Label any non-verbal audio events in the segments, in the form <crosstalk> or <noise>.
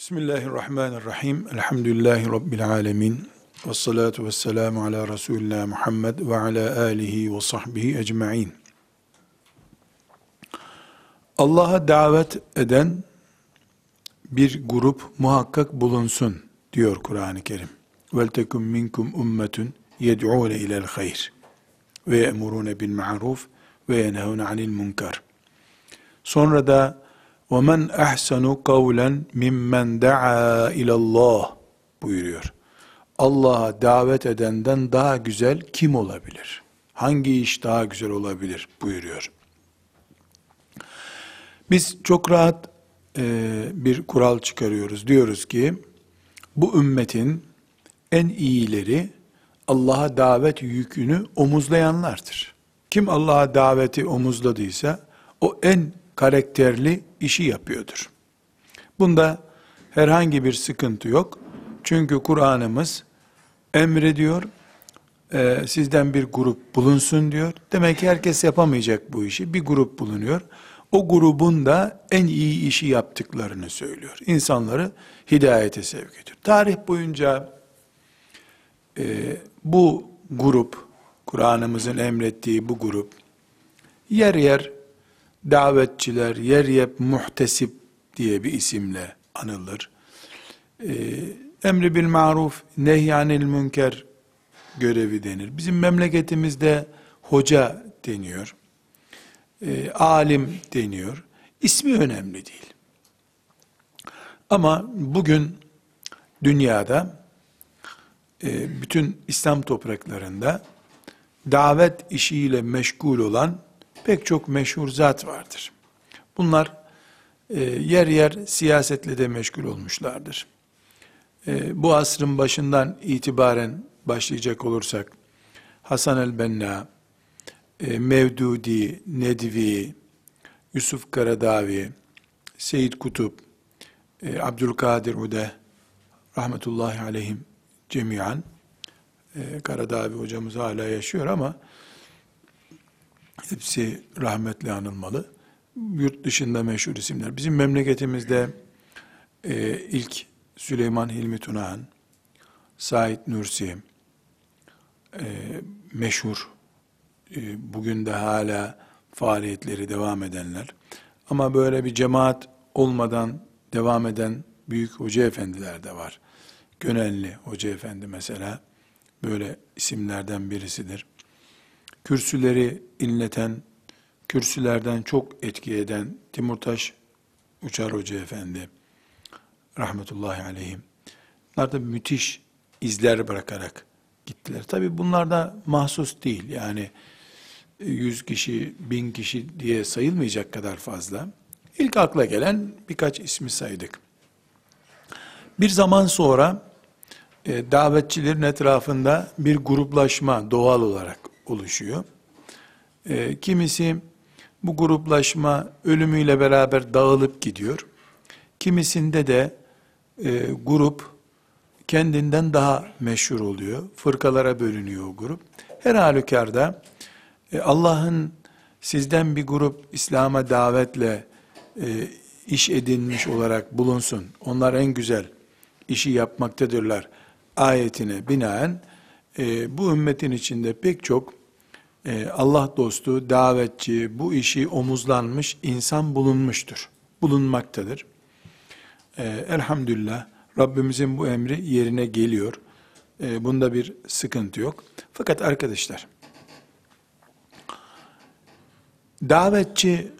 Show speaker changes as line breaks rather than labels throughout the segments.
Bismillahirrahmanirrahim. Elhamdülillahi Rabbil alemin. Ve salatu ve selamu ala Resulullah Muhammed ve ala alihi ve sahbihi ecma'in. Allah'a davet eden bir grup muhakkak bulunsun diyor Kur'an-ı Kerim. Yed'ûne ilel hayr ve ye'murûne bil ma'ruf ve yenhevne anil munkar. Sonra da وَمَنْ أَحْسَنُ قَوْلًا مِمَّنْ دَعَا اِلَى اللّٰهِ buyuruyor. Allah'a davet edenden daha güzel kim olabilir? Hangi iş daha güzel olabilir buyuruyor. Biz çok rahat e, bir kural çıkarıyoruz. Diyoruz ki bu ümmetin en iyileri Allah'a davet yükünü omuzlayanlardır. Kim Allah'a daveti omuzladıysa o en karakterli işi yapıyordur. Bunda herhangi bir sıkıntı yok. Çünkü Kur'an'ımız emrediyor, e, sizden bir grup bulunsun diyor. Demek ki herkes yapamayacak bu işi. Bir grup bulunuyor. O grubun da en iyi işi yaptıklarını söylüyor. İnsanları hidayete sevk ediyor. Tarih boyunca e, bu grup, Kur'an'ımızın emrettiği bu grup, yer yer davetçiler, yer yer muhtesip diye bir isimle anılır. Ee, emri bil maruf, nehyanil münker görevi denir. Bizim memleketimizde hoca deniyor. Ee, alim deniyor. İsmi önemli değil. Ama bugün dünyada e, bütün İslam topraklarında davet işiyle meşgul olan pek çok meşhur zat vardır. Bunlar e, yer yer siyasetle de meşgul olmuşlardır. E, bu asrın başından itibaren başlayacak olursak, Hasan el-Benna, e, Mevdudi, Nedvi, Yusuf Karadavi, Seyyid Kutup, e, Abdülkadir Ude, rahmetullahi aleyhim cemiyan, e, Karadavi hocamız hala yaşıyor ama, Hepsi rahmetle anılmalı. Yurt dışında meşhur isimler. Bizim memleketimizde e, ilk Süleyman Hilmi Tunahan, Said Nursi, e, meşhur, e, bugün de hala faaliyetleri devam edenler. Ama böyle bir cemaat olmadan devam eden büyük hoca efendiler de var. Gönenli Hoca Efendi mesela böyle isimlerden birisidir kürsüleri inleten, kürsülerden çok etki eden Timurtaş Uçar Hoca Efendi, rahmetullahi aleyhim, bunlar da müthiş izler bırakarak gittiler. Tabi bunlar da mahsus değil, yani yüz kişi, bin kişi diye sayılmayacak kadar fazla. İlk akla gelen birkaç ismi saydık. Bir zaman sonra e, davetçilerin etrafında bir gruplaşma doğal olarak oluşuyor. E, kimisi bu gruplaşma ölümüyle beraber dağılıp gidiyor. Kimisinde de e, grup kendinden daha meşhur oluyor. Fırkalara bölünüyor o grup. Her halükarda e, Allah'ın sizden bir grup İslam'a davetle e, iş edinmiş olarak bulunsun. Onlar en güzel işi yapmaktadırlar ayetine binaen e, bu ümmetin içinde pek çok Allah dostu, davetçi, bu işi omuzlanmış insan bulunmuştur. Bulunmaktadır. E, elhamdülillah Rabbimizin bu emri yerine geliyor. E, bunda bir sıkıntı yok. Fakat arkadaşlar, davetçi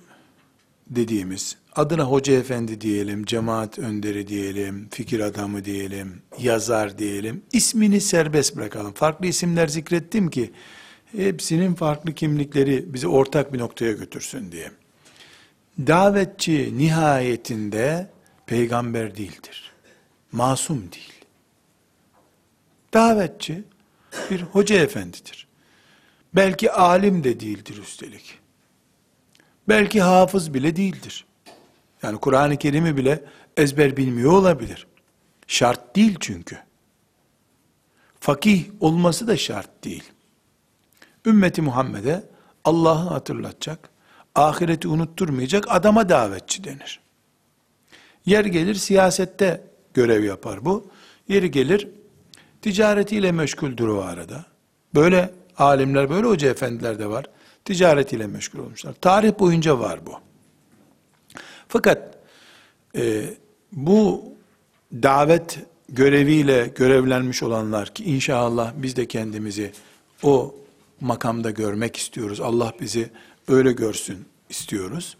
dediğimiz, adına hoca efendi diyelim, cemaat önderi diyelim, fikir adamı diyelim, yazar diyelim, ismini serbest bırakalım. Farklı isimler zikrettim ki, hepsinin farklı kimlikleri bizi ortak bir noktaya götürsün diye. Davetçi nihayetinde peygamber değildir. Masum değil. Davetçi bir hoca efendidir. Belki alim de değildir üstelik. Belki hafız bile değildir. Yani Kur'an-ı Kerim'i bile ezber bilmiyor olabilir. Şart değil çünkü. Fakih olması da şart değil ümmeti Muhammed'e Allah'ı hatırlatacak, ahireti unutturmayacak adama davetçi denir. Yer gelir siyasette görev yapar bu. Yeri gelir ticaretiyle meşguldür o arada. Böyle alimler, böyle hoca efendiler de var. Ticaretiyle meşgul olmuşlar. Tarih boyunca var bu. Fakat e, bu davet göreviyle görevlenmiş olanlar ki inşallah biz de kendimizi o makamda görmek istiyoruz. Allah bizi öyle görsün istiyoruz.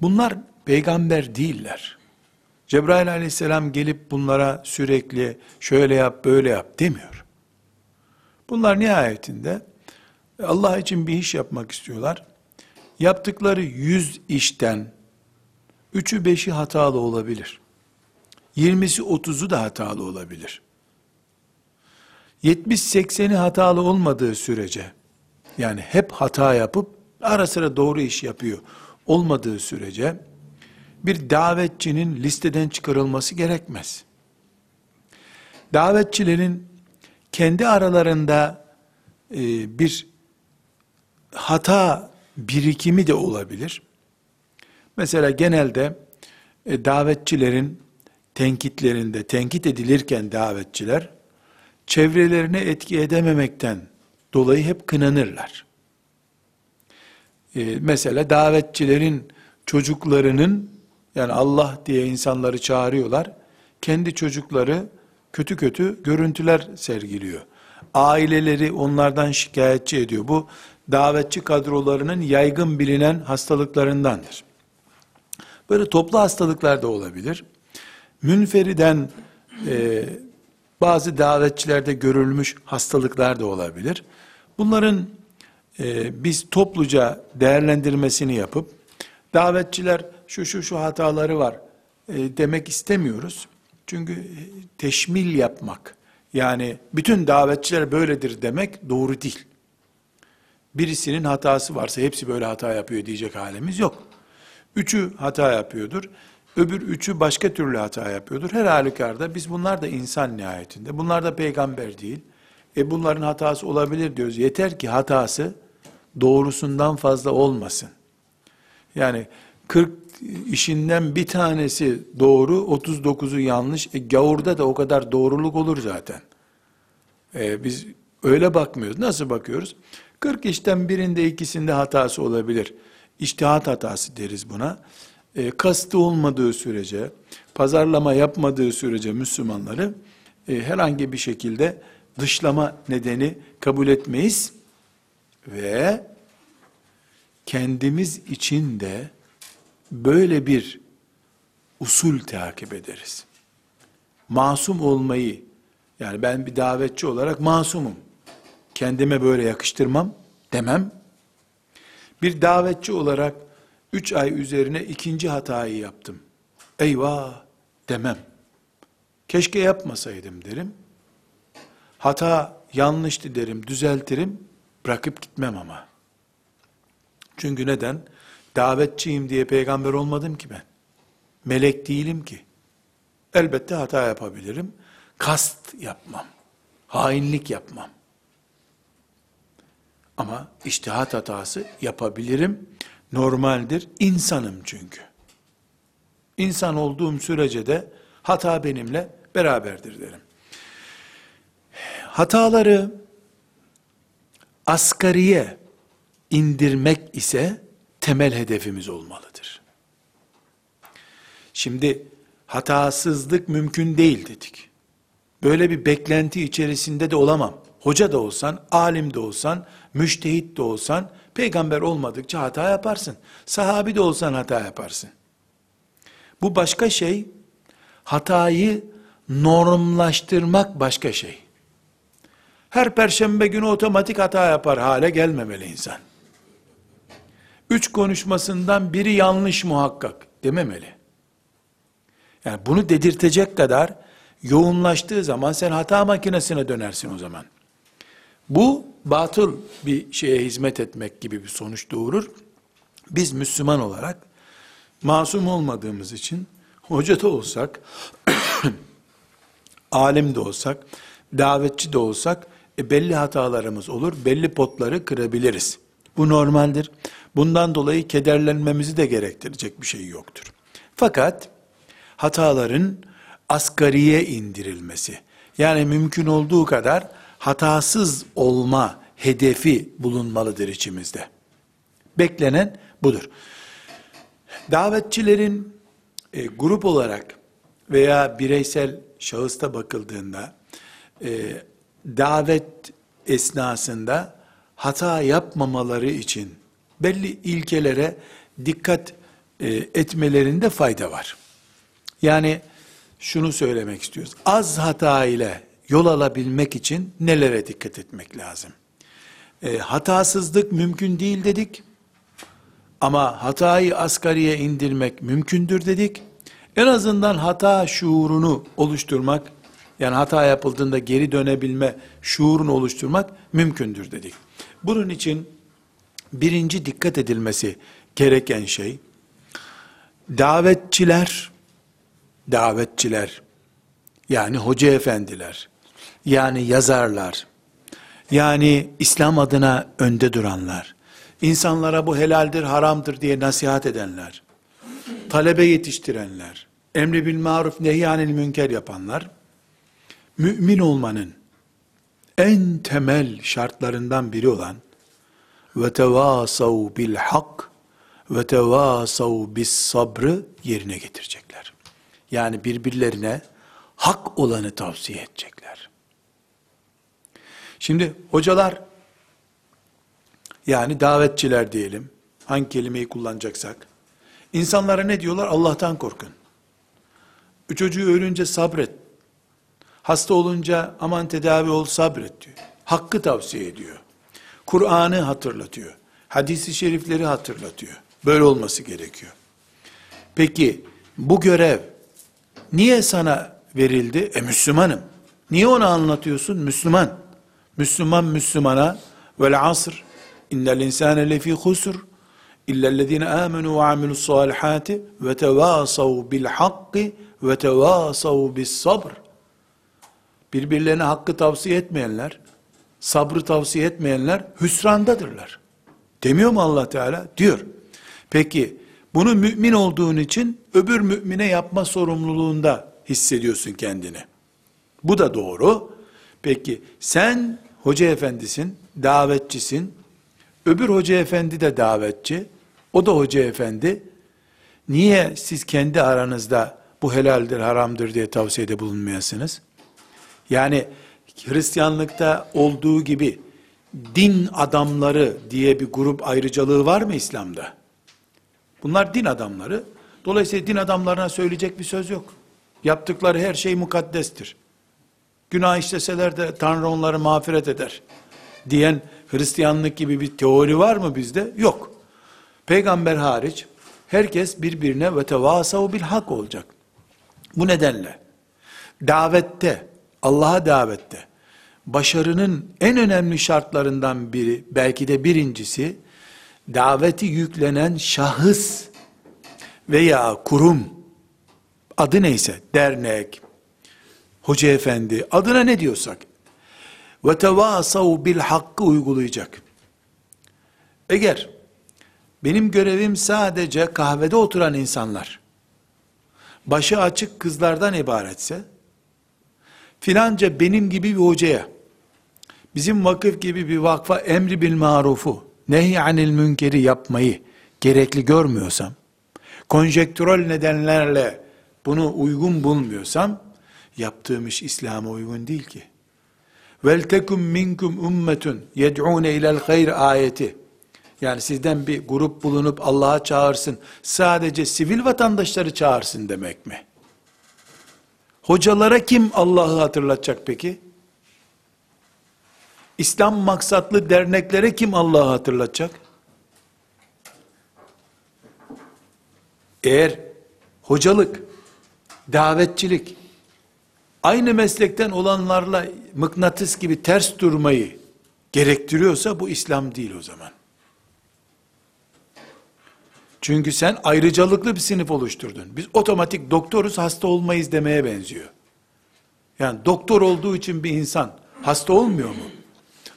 Bunlar peygamber değiller. Cebrail aleyhisselam gelip bunlara sürekli şöyle yap böyle yap demiyor. Bunlar nihayetinde Allah için bir iş yapmak istiyorlar. Yaptıkları yüz işten üçü beşi hatalı olabilir. Yirmisi otuzu da hatalı olabilir. 70-80'i hatalı olmadığı sürece, yani hep hata yapıp ara sıra doğru iş yapıyor olmadığı sürece, bir davetçinin listeden çıkarılması gerekmez. Davetçilerin kendi aralarında e, bir hata birikimi de olabilir. Mesela genelde e, davetçilerin tenkitlerinde, tenkit edilirken davetçiler, çevrelerine etki edememekten dolayı hep kınanırlar. E, mesela davetçilerin çocuklarının, yani Allah diye insanları çağırıyorlar, kendi çocukları kötü kötü görüntüler sergiliyor. Aileleri onlardan şikayetçi ediyor. Bu davetçi kadrolarının yaygın bilinen hastalıklarındandır. Böyle toplu hastalıklar da olabilir. Münferiden e, bazı davetçilerde görülmüş hastalıklar da olabilir. Bunların e, biz topluca değerlendirmesini yapıp davetçiler şu şu şu hataları var e, demek istemiyoruz. Çünkü teşmil yapmak yani bütün davetçiler böyledir demek doğru değil. Birisinin hatası varsa hepsi böyle hata yapıyor diyecek halimiz yok. Üçü hata yapıyordur. Öbür üçü başka türlü hata yapıyordur. Her halükarda biz bunlar da insan nihayetinde. Bunlar da peygamber değil. E bunların hatası olabilir diyoruz. Yeter ki hatası doğrusundan fazla olmasın. Yani 40 işinden bir tanesi doğru, 39'u yanlış. E gavurda da o kadar doğruluk olur zaten. E, biz öyle bakmıyoruz. Nasıl bakıyoruz? 40 işten birinde ikisinde hatası olabilir. İçtihat hatası deriz buna. E, kastı olmadığı sürece, pazarlama yapmadığı sürece Müslümanları e, herhangi bir şekilde dışlama nedeni kabul etmeyiz ve kendimiz için de böyle bir usul takip ederiz. Masum olmayı, yani ben bir davetçi olarak masumum. Kendime böyle yakıştırmam demem. Bir davetçi olarak üç ay üzerine ikinci hatayı yaptım. Eyvah demem. Keşke yapmasaydım derim. Hata yanlıştı derim, düzeltirim, bırakıp gitmem ama. Çünkü neden? Davetçiyim diye peygamber olmadım ki ben. Melek değilim ki. Elbette hata yapabilirim. Kast yapmam. Hainlik yapmam. Ama iştihat hatası yapabilirim. Normaldir. İnsanım çünkü. İnsan olduğum sürece de hata benimle beraberdir derim. Hataları asgariye indirmek ise temel hedefimiz olmalıdır. Şimdi hatasızlık mümkün değil dedik. Böyle bir beklenti içerisinde de olamam. Hoca da olsan, alim de olsan, müştehit de olsan, peygamber olmadıkça hata yaparsın. Sahabi de olsan hata yaparsın. Bu başka şey, hatayı normlaştırmak başka şey. Her perşembe günü otomatik hata yapar hale gelmemeli insan. Üç konuşmasından biri yanlış muhakkak dememeli. Yani bunu dedirtecek kadar yoğunlaştığı zaman sen hata makinesine dönersin o zaman. Bu batıl bir şeye hizmet etmek gibi bir sonuç doğurur. Biz Müslüman olarak masum olmadığımız için hoca da olsak, <clears throat> alim de olsak, davetçi de olsak e, belli hatalarımız olur, belli potları kırabiliriz. Bu normaldir. Bundan dolayı kederlenmemizi de gerektirecek bir şey yoktur. Fakat hataların asgariye indirilmesi. Yani mümkün olduğu kadar hatasız olma hedefi bulunmalıdır içimizde. Beklenen budur. Davetçilerin e, grup olarak veya bireysel şahısta bakıldığında e, davet esnasında hata yapmamaları için belli ilkelere dikkat e, etmelerinde fayda var. Yani şunu söylemek istiyoruz. Az hata ile yol alabilmek için nelere dikkat etmek lazım? E, hatasızlık mümkün değil dedik. Ama hatayı asgariye indirmek mümkündür dedik. En azından hata şuurunu oluşturmak, yani hata yapıldığında geri dönebilme şuurunu oluşturmak mümkündür dedik. Bunun için birinci dikkat edilmesi gereken şey, davetçiler, davetçiler, yani hoca efendiler, yani yazarlar, yani İslam adına önde duranlar, insanlara bu helaldir, haramdır diye nasihat edenler, talebe yetiştirenler, emri bil maruf nehyanil münker yapanlar, mümin olmanın en temel şartlarından biri olan ve tevasav bil hak ve tevasav bis sabrı yerine getirecekler. Yani birbirlerine hak olanı tavsiye edecekler. Şimdi hocalar yani davetçiler diyelim. Hangi kelimeyi kullanacaksak. insanlara ne diyorlar? Allah'tan korkun. Çocuğu ölünce sabret. Hasta olunca aman tedavi ol sabret diyor. Hakkı tavsiye ediyor. Kur'an'ı hatırlatıyor. Hadisi şerifleri hatırlatıyor. Böyle olması gerekiyor. Peki bu görev niye sana verildi? E Müslümanım. Niye onu anlatıyorsun? Müslüman. Müslüman Müslümana vel asr innel insane lefî husr illellezine amenu ve amilus salihati ve tevasav bil hakki ve tevasav bis sabr birbirlerine hakkı tavsiye etmeyenler, sabrı tavsiye etmeyenler hüsrandadırlar. Demiyor mu Allah Teala? Diyor. Peki bunu mümin olduğun için öbür mümine yapma sorumluluğunda hissediyorsun kendini. Bu da doğru. Peki sen hoca efendisin, davetçisin. Öbür hoca efendi de davetçi. O da hoca efendi. Niye siz kendi aranızda bu helaldir, haramdır diye tavsiyede bulunmayasınız? Yani Hristiyanlıkta olduğu gibi din adamları diye bir grup ayrıcalığı var mı İslam'da? Bunlar din adamları. Dolayısıyla din adamlarına söyleyecek bir söz yok. Yaptıkları her şey mukaddestir. Günah işleseler de Tanrı onları mağfiret eder. Diyen Hristiyanlık gibi bir teori var mı bizde? Yok. Peygamber hariç herkes birbirine ve tevasav bil hak olacak. Bu nedenle davette Allah'a davette başarının en önemli şartlarından biri, belki de birincisi, daveti yüklenen şahıs veya kurum, adı neyse, dernek, hoca efendi, adına ne diyorsak, ve tevasav bil hakkı uygulayacak. Eğer benim görevim sadece kahvede oturan insanlar, başı açık kızlardan ibaretse, filanca benim gibi bir hocaya, bizim vakıf gibi bir vakfa emri bil marufu, nehy anil münkeri yapmayı gerekli görmüyorsam, konjektürel nedenlerle bunu uygun bulmuyorsam, yaptığım iş İslam'a uygun değil ki. Vel tekum minkum ummetun yed'un ilel hayr ayeti. Yani sizden bir grup bulunup Allah'a çağırsın, sadece sivil vatandaşları çağırsın demek mi? Hocalara kim Allah'ı hatırlatacak peki? İslam maksatlı derneklere kim Allah'ı hatırlatacak? Eğer hocalık, davetçilik, aynı meslekten olanlarla mıknatıs gibi ters durmayı gerektiriyorsa bu İslam değil o zaman. Çünkü sen ayrıcalıklı bir sınıf oluşturdun. Biz otomatik doktoruz hasta olmayız demeye benziyor. Yani doktor olduğu için bir insan hasta olmuyor mu?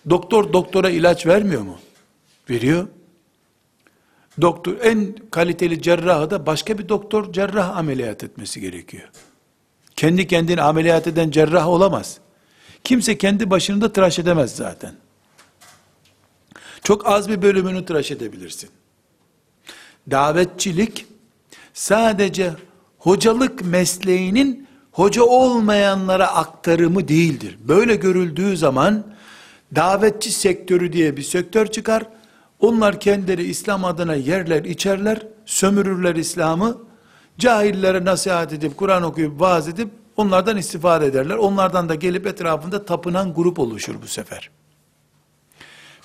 Doktor doktora ilaç vermiyor mu? Veriyor. Doktor en kaliteli cerrahı da başka bir doktor cerrah ameliyat etmesi gerekiyor. Kendi kendini ameliyat eden cerrah olamaz. Kimse kendi başını da tıraş edemez zaten. Çok az bir bölümünü tıraş edebilirsin. Davetçilik sadece hocalık mesleğinin hoca olmayanlara aktarımı değildir. Böyle görüldüğü zaman davetçi sektörü diye bir sektör çıkar. Onlar kendileri İslam adına yerler, içerler, sömürürler İslam'ı. Cahillere nasihat edip, Kur'an okuyup, vaaz edip onlardan istifade ederler. Onlardan da gelip etrafında tapınan grup oluşur bu sefer.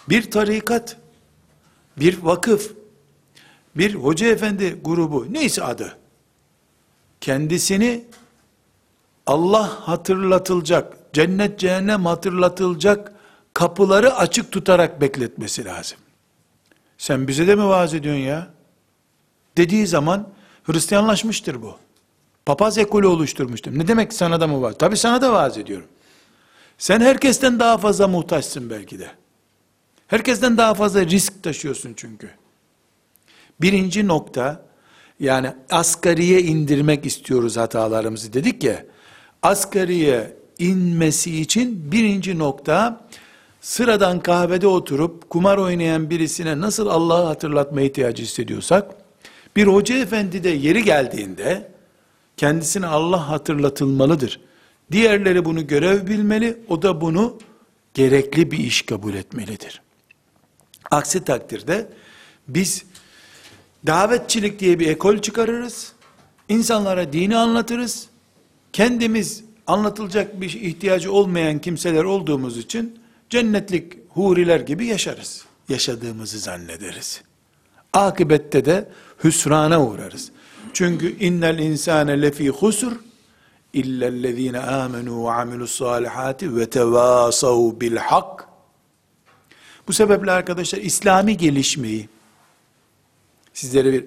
Bir tarikat, bir vakıf, bir hoca efendi grubu, neyse adı, kendisini Allah hatırlatılacak, cennet cehennem hatırlatılacak kapıları açık tutarak bekletmesi lazım. Sen bize de mi vaaz ediyorsun ya? Dediği zaman Hristiyanlaşmıştır bu. Papaz ekolü oluşturmuştur. Ne demek sana da mı vaaz? Tabi sana da vaaz ediyorum. Sen herkesten daha fazla muhtaçsın belki de. Herkesten daha fazla risk taşıyorsun çünkü. Birinci nokta, yani asgariye indirmek istiyoruz hatalarımızı dedik ya, asgariye inmesi için birinci nokta, sıradan kahvede oturup kumar oynayan birisine nasıl Allah'ı hatırlatma ihtiyacı hissediyorsak, bir hoca efendi de yeri geldiğinde, kendisine Allah hatırlatılmalıdır. Diğerleri bunu görev bilmeli, o da bunu gerekli bir iş kabul etmelidir. Aksi takdirde biz davetçilik diye bir ekol çıkarırız. insanlara dini anlatırız. Kendimiz anlatılacak bir ihtiyacı olmayan kimseler olduğumuz için cennetlik huriler gibi yaşarız. Yaşadığımızı zannederiz. Akibette de hüsrana uğrarız. Çünkü innel insane lefi husur illellezine amenu ve amilus salihati ve tevasav bil hak. Bu sebeple arkadaşlar İslami gelişmeyi sizlere bir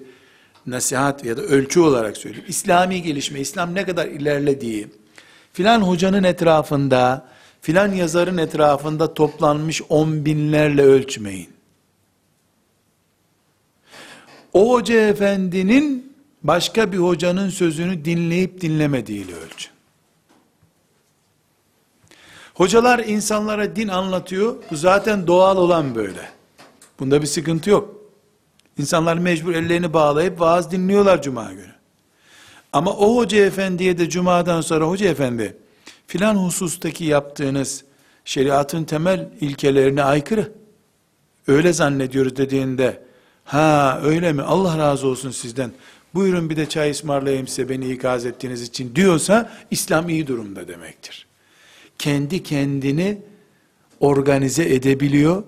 nasihat ya da ölçü olarak söyleyeyim. İslami gelişme, İslam ne kadar ilerlediği, filan hocanın etrafında, filan yazarın etrafında toplanmış on binlerle ölçmeyin. O hoca efendinin başka bir hocanın sözünü dinleyip dinlemediğiyle ölçün. Hocalar insanlara din anlatıyor. Bu zaten doğal olan böyle. Bunda bir sıkıntı yok. İnsanlar mecbur ellerini bağlayıp vaaz dinliyorlar cuma günü. Ama o hoca efendiye de cumadan sonra hoca efendi filan husustaki yaptığınız şeriatın temel ilkelerine aykırı. Öyle zannediyoruz dediğinde ha öyle mi Allah razı olsun sizden buyurun bir de çay ısmarlayayım size beni ikaz ettiğiniz için diyorsa İslam iyi durumda demektir. Kendi kendini organize edebiliyor.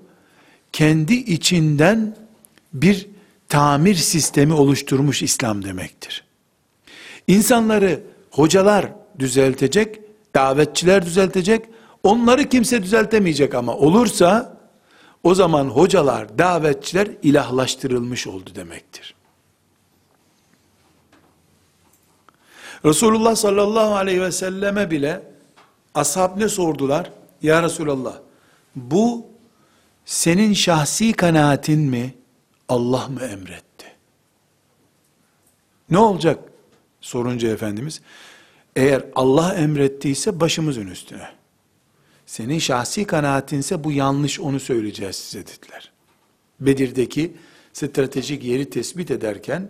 Kendi içinden bir tamir sistemi oluşturmuş İslam demektir. İnsanları hocalar düzeltecek, davetçiler düzeltecek, onları kimse düzeltemeyecek ama olursa o zaman hocalar, davetçiler ilahlaştırılmış oldu demektir. Resulullah sallallahu aleyhi ve selleme bile ashab ne sordular? Ya Resulallah bu senin şahsi kanaatin mi? Allah mı emretti? Ne olacak? Sorunca Efendimiz, eğer Allah emrettiyse başımızın üstüne. Senin şahsi kanaatinse bu yanlış onu söyleyeceğiz size dediler. Bedir'deki stratejik yeri tespit ederken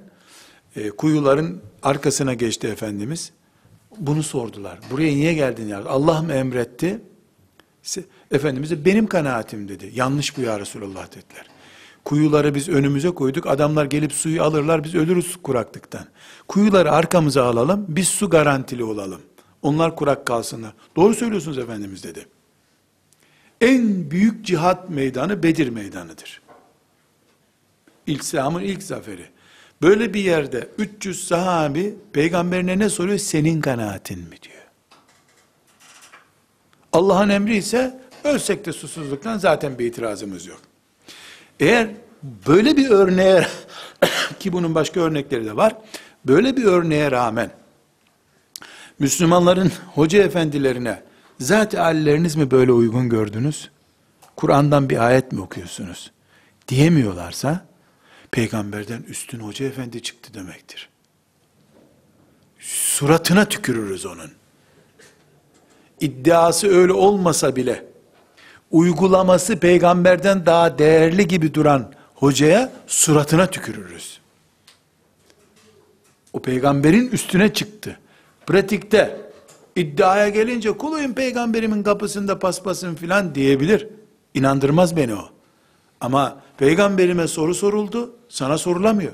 e, kuyuların arkasına geçti Efendimiz. Bunu sordular. Buraya niye geldin ya? Allah mı emretti? Efendimiz de benim kanaatim dedi. Yanlış bu ya Resulullah dediler. Kuyuları biz önümüze koyduk. Adamlar gelip suyu alırlar. Biz ölürüz kuraklıktan. Kuyuları arkamıza alalım. Biz su garantili olalım. Onlar kurak kalsınlar. Doğru söylüyorsunuz Efendimiz dedi. En büyük cihat meydanı Bedir meydanıdır. İslam'ın ilk zaferi. Böyle bir yerde 300 sahabi peygamberine ne soruyor? Senin kanaatin mi diyor. Allah'ın emri ise ölsek de susuzluktan zaten bir itirazımız yok. Eğer böyle bir örneğe <coughs> ki bunun başka örnekleri de var. Böyle bir örneğe rağmen Müslümanların hoca efendilerine zat halleriniz mi böyle uygun gördünüz? Kur'an'dan bir ayet mi okuyorsunuz? Diyemiyorlarsa peygamberden üstün hoca efendi çıktı demektir. Suratına tükürürüz onun. iddiası öyle olmasa bile uygulaması peygamberden daha değerli gibi duran hocaya suratına tükürürüz. O peygamberin üstüne çıktı. Pratikte iddiaya gelince kuluyum peygamberimin kapısında paspasın filan diyebilir. İnandırmaz beni o. Ama peygamberime soru soruldu, sana sorulamıyor.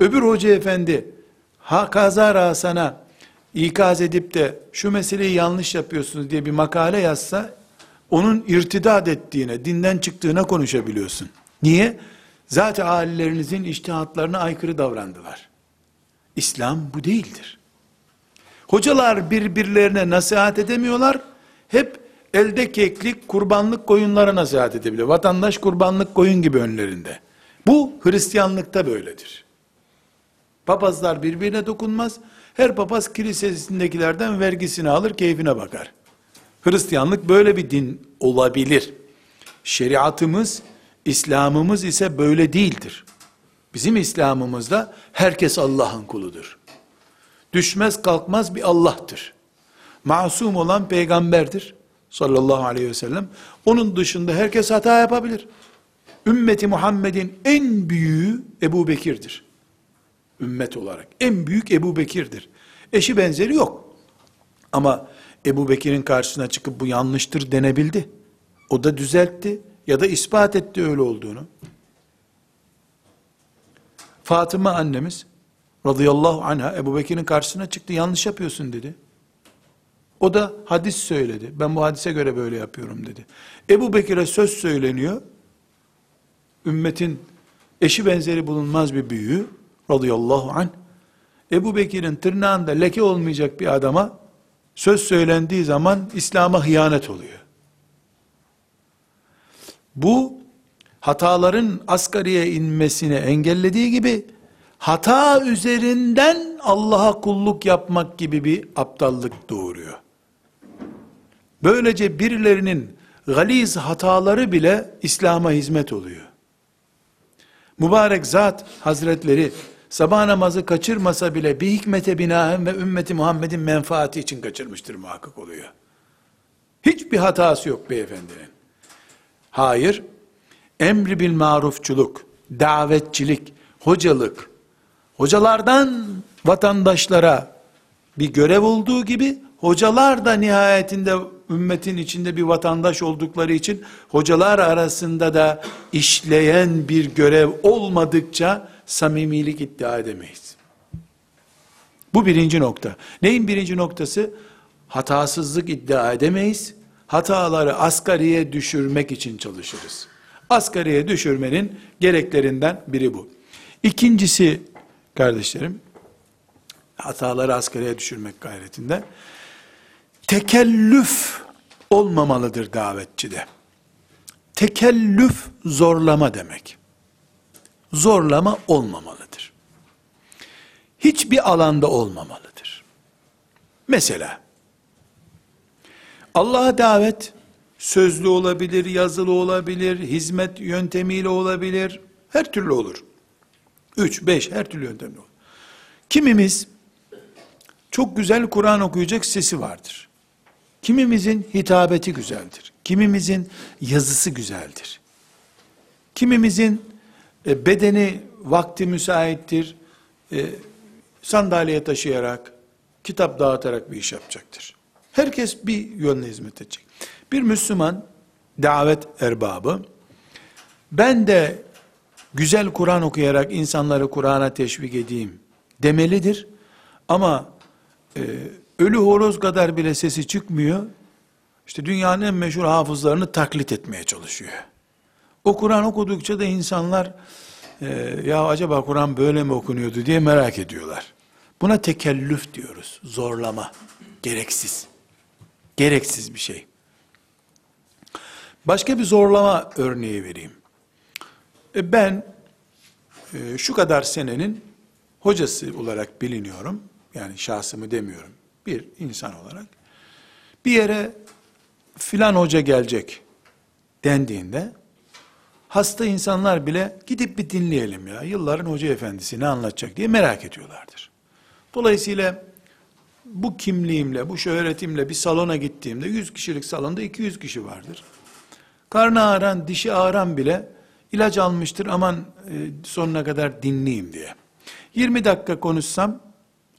Öbür hoca efendi ha kazara sana ikaz edip de şu meseleyi yanlış yapıyorsunuz diye bir makale yazsa onun irtidat ettiğine, dinden çıktığına konuşabiliyorsun. Niye? Zaten ailelerinizin iştihatlarına aykırı davrandılar. İslam bu değildir. Hocalar birbirlerine nasihat edemiyorlar. Hep elde keklik, kurbanlık koyunlara nasihat edebiliyor. Vatandaş kurbanlık koyun gibi önlerinde. Bu Hristiyanlıkta böyledir. Papazlar birbirine dokunmaz. Her papaz kilisesindekilerden vergisini alır, keyfine bakar. Hristiyanlık böyle bir din olabilir. Şeriatımız, İslam'ımız ise böyle değildir. Bizim İslam'ımızda herkes Allah'ın kuludur. Düşmez kalkmaz bir Allah'tır. Masum olan peygamberdir sallallahu aleyhi ve sellem. Onun dışında herkes hata yapabilir. Ümmeti Muhammed'in en büyüğü Ebu Bekir'dir. Ümmet olarak. En büyük Ebu Bekir'dir. Eşi benzeri yok. Ama Ebu Bekir'in karşısına çıkıp bu yanlıştır denebildi. O da düzeltti ya da ispat etti öyle olduğunu. Fatıma annemiz radıyallahu anha Ebu Bekir'in karşısına çıktı yanlış yapıyorsun dedi. O da hadis söyledi. Ben bu hadise göre böyle yapıyorum dedi. Ebu Bekir'e söz söyleniyor. Ümmetin eşi benzeri bulunmaz bir büyüğü radıyallahu anh. Ebu Bekir'in tırnağında leke olmayacak bir adama söz söylendiği zaman İslam'a hıyanet oluyor. Bu hataların asgariye inmesini engellediği gibi hata üzerinden Allah'a kulluk yapmak gibi bir aptallık doğuruyor. Böylece birilerinin galiz hataları bile İslam'a hizmet oluyor. Mübarek zat hazretleri sabah namazı kaçırmasa bile bir hikmete binaen ve ümmeti Muhammed'in menfaati için kaçırmıştır muhakkak oluyor. Hiçbir hatası yok beyefendinin. Hayır, emri bil marufçuluk, davetçilik, hocalık, hocalardan vatandaşlara bir görev olduğu gibi, hocalar da nihayetinde ümmetin içinde bir vatandaş oldukları için, hocalar arasında da işleyen bir görev olmadıkça, samimilik iddia edemeyiz. Bu birinci nokta. Neyin birinci noktası? Hatasızlık iddia edemeyiz. Hataları asgariye düşürmek için çalışırız. Asgariye düşürmenin gereklerinden biri bu. İkincisi kardeşlerim, hataları asgariye düşürmek gayretinde, tekellüf olmamalıdır davetçide. Tekellüf zorlama demek. Zorlama olmamalıdır. Hiçbir alanda olmamalıdır. Mesela, Allah'a davet, sözlü olabilir, yazılı olabilir, hizmet yöntemiyle olabilir, her türlü olur. Üç, beş, her türlü yöntemle olur. Kimimiz, çok güzel Kur'an okuyacak sesi vardır. Kimimizin hitabeti güzeldir. Kimimizin yazısı güzeldir. Kimimizin e, bedeni vakti müsaittir. E, sandalye taşıyarak, kitap dağıtarak bir iş yapacaktır. Herkes bir yönle hizmet edecek. Bir Müslüman davet erbabı ben de güzel Kur'an okuyarak insanları Kur'an'a teşvik edeyim demelidir. Ama e, ölü horoz kadar bile sesi çıkmıyor. İşte dünyanın en meşhur hafızlarını taklit etmeye çalışıyor. O Kur'an okudukça da insanlar e, ya acaba Kur'an böyle mi okunuyordu diye merak ediyorlar. Buna tekellüf diyoruz. Zorlama. Gereksiz. Gereksiz bir şey. Başka bir zorlama örneği vereyim. E ben e, şu kadar senenin hocası olarak biliniyorum. Yani şahsımı demiyorum. Bir insan olarak. Bir yere filan hoca gelecek dendiğinde hasta insanlar bile gidip bir dinleyelim ya. Yılların hoca efendisi ne anlatacak diye merak ediyorlardır. Dolayısıyla bu kimliğimle, bu şöhretimle bir salona gittiğimde 100 kişilik salonda 200 kişi vardır. Karnı ağıran, dişi ağıran bile ilaç almıştır aman e, sonuna kadar dinleyeyim diye. 20 dakika konuşsam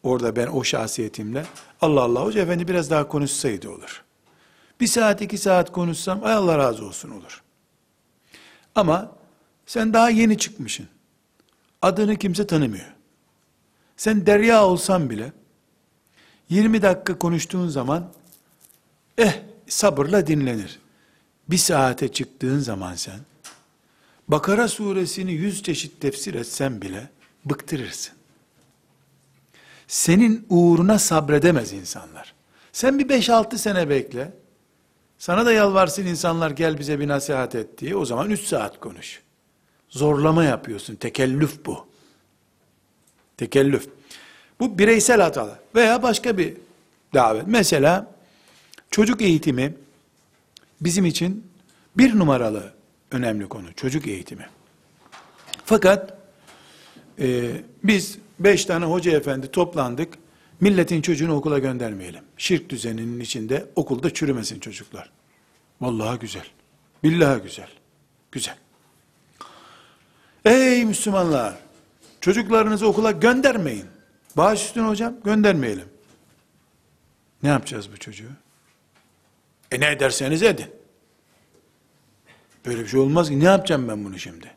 orada ben o şahsiyetimle Allah Allah hoca efendi biraz daha konuşsaydı olur. Bir saat iki saat konuşsam ay Allah razı olsun olur. Ama sen daha yeni çıkmışsın. Adını kimse tanımıyor. Sen derya olsan bile 20 dakika konuştuğun zaman eh sabırla dinlenir. Bir saate çıktığın zaman sen Bakara suresini yüz çeşit tefsir etsen bile bıktırırsın. Senin uğruna sabredemez insanlar. Sen bir 5-6 sene bekle. Sana da yalvarsın insanlar gel bize bir nasihat et diye. O zaman 3 saat konuş. Zorlama yapıyorsun. Tekellüf bu. Tekellüf. Bu bireysel hatalar. Veya başka bir davet. Mesela çocuk eğitimi bizim için bir numaralı önemli konu. Çocuk eğitimi. Fakat e, biz beş tane hoca efendi toplandık. Milletin çocuğunu okula göndermeyelim. Şirk düzeninin içinde okulda çürümesin çocuklar. Vallahi güzel. Billahi güzel. Güzel. Ey Müslümanlar! Çocuklarınızı okula göndermeyin. Bağış üstüne hocam göndermeyelim. Ne yapacağız bu çocuğu? E ne ederseniz edin. Böyle bir şey olmaz ki. Ne yapacağım ben bunu şimdi?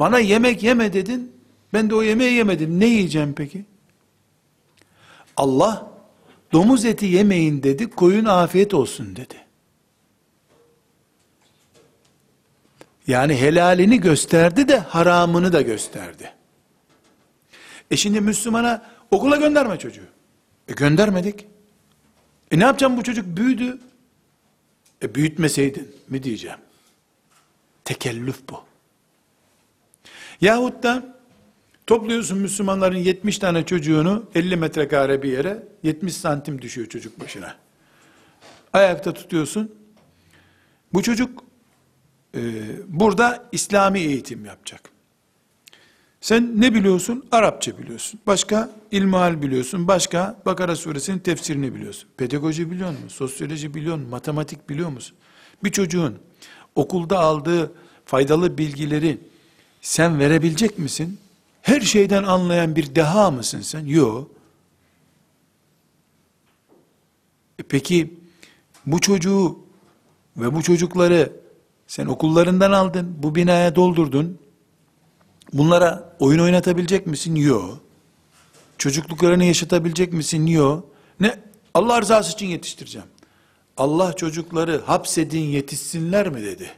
Bana yemek yeme dedin. Ben de o yemeği yemedim. Ne yiyeceğim peki? Allah domuz eti yemeyin dedi. Koyun afiyet olsun dedi. Yani helalini gösterdi de haramını da gösterdi. E şimdi Müslümana okula gönderme çocuğu. E göndermedik. E ne yapacağım bu çocuk büyüdü. E büyütmeseydin mi diyeceğim. Tekellüf bu. Yahut da topluyorsun Müslümanların 70 tane çocuğunu 50 metrekare bir yere 70 santim düşüyor çocuk başına. Ayakta tutuyorsun. Bu çocuk e, burada İslami eğitim yapacak. Sen ne biliyorsun? Arapça biliyorsun. Başka ilmihal biliyorsun. Başka Bakara suresinin tefsirini biliyorsun. Pedagoji biliyor musun? Sosyoloji biliyor musun? Matematik biliyor musun? Bir çocuğun okulda aldığı faydalı bilgileri sen verebilecek misin? Her şeyden anlayan bir deha mısın sen? Yok. E peki bu çocuğu ve bu çocukları sen okullarından aldın, bu binaya doldurdun. Bunlara oyun oynatabilecek misin? Yok. Çocukluklarını yaşatabilecek misin? Yok. Ne? Allah rızası için yetiştireceğim. Allah çocukları hapsedin yetişsinler mi dedi.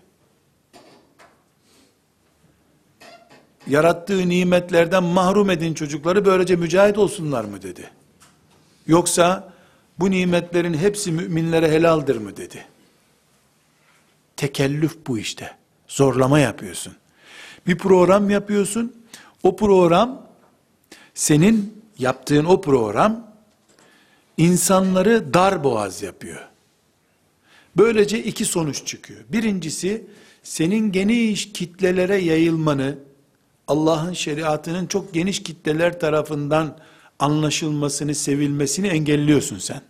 Yarattığı nimetlerden mahrum edin çocukları böylece mücahit olsunlar mı dedi. Yoksa bu nimetlerin hepsi müminlere helaldir mı dedi. Tekellüf bu işte. Zorlama yapıyorsun. Bir program yapıyorsun. O program senin yaptığın o program insanları dar boğaz yapıyor. Böylece iki sonuç çıkıyor. Birincisi senin geniş kitlelere yayılmanı Allah'ın şeriatının çok geniş kitleler tarafından anlaşılmasını, sevilmesini engelliyorsun sen.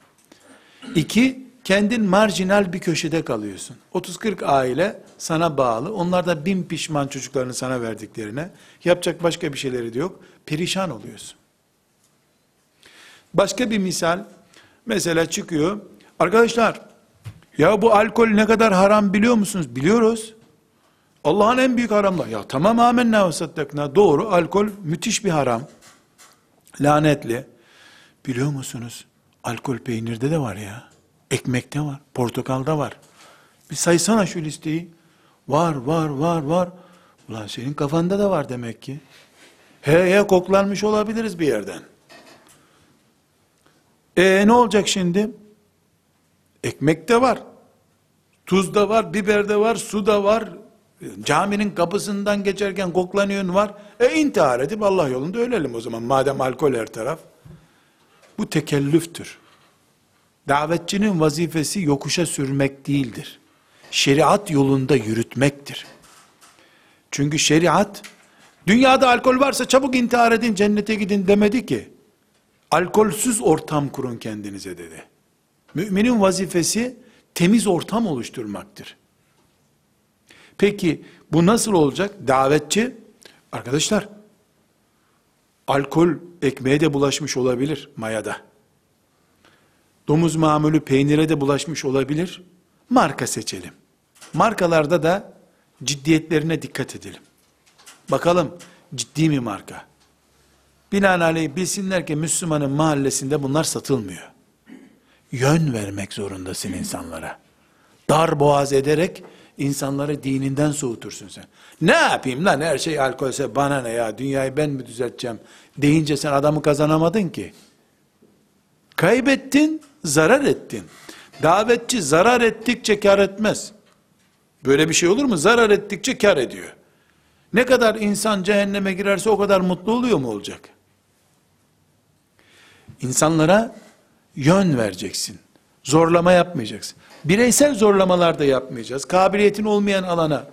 İki, kendin marjinal bir köşede kalıyorsun. 30-40 aile sana bağlı. Onlar da bin pişman çocuklarını sana verdiklerine. Yapacak başka bir şeyleri de yok. Perişan oluyorsun. Başka bir misal. Mesela çıkıyor. Arkadaşlar ya bu alkol ne kadar haram biliyor musunuz? Biliyoruz. Allah'ın en büyük haramları. Ya tamam amenna ve saddakna. Doğru alkol müthiş bir haram. Lanetli. Biliyor musunuz? Alkol peynirde de var ya. Ekmekte var. Portakalda var. Bir saysana şu listeyi. Var var var var. Ulan senin kafanda da var demek ki. He he koklanmış olabiliriz bir yerden. E ne olacak şimdi? Ekmekte var. Tuz da var, biber de var, su da var. Caminin kapısından geçerken koklanıyorsun var. E intihar edip Allah yolunda ölelim o zaman. Madem alkol her taraf. Bu tekellüftür. Davetçinin vazifesi yokuşa sürmek değildir. Şeriat yolunda yürütmektir. Çünkü şeriat, dünyada alkol varsa çabuk intihar edin, cennete gidin demedi ki. Alkolsüz ortam kurun kendinize dedi. Müminin vazifesi temiz ortam oluşturmaktır. Peki bu nasıl olacak? Davetçi, arkadaşlar, alkol ekmeğe de bulaşmış olabilir mayada. Domuz mamülü peynire de bulaşmış olabilir. Marka seçelim. Markalarda da ciddiyetlerine dikkat edelim. Bakalım ciddi mi marka? Binaenaleyh bilsinler ki Müslümanın mahallesinde bunlar satılmıyor. Yön vermek zorundasın insanlara. Dar boğaz ederek insanları dininden soğutursun sen. Ne yapayım lan her şey alkolse bana ne ya dünyayı ben mi düzelteceğim deyince sen adamı kazanamadın ki. Kaybettin, zarar ettin. Davetçi zarar ettikçe kar etmez. Böyle bir şey olur mu? Zarar ettikçe kar ediyor. Ne kadar insan cehenneme girerse o kadar mutlu oluyor mu olacak? İnsanlara yön vereceksin. Zorlama yapmayacaksın. Bireysel zorlamalar da yapmayacağız. Kabiliyetin olmayan alana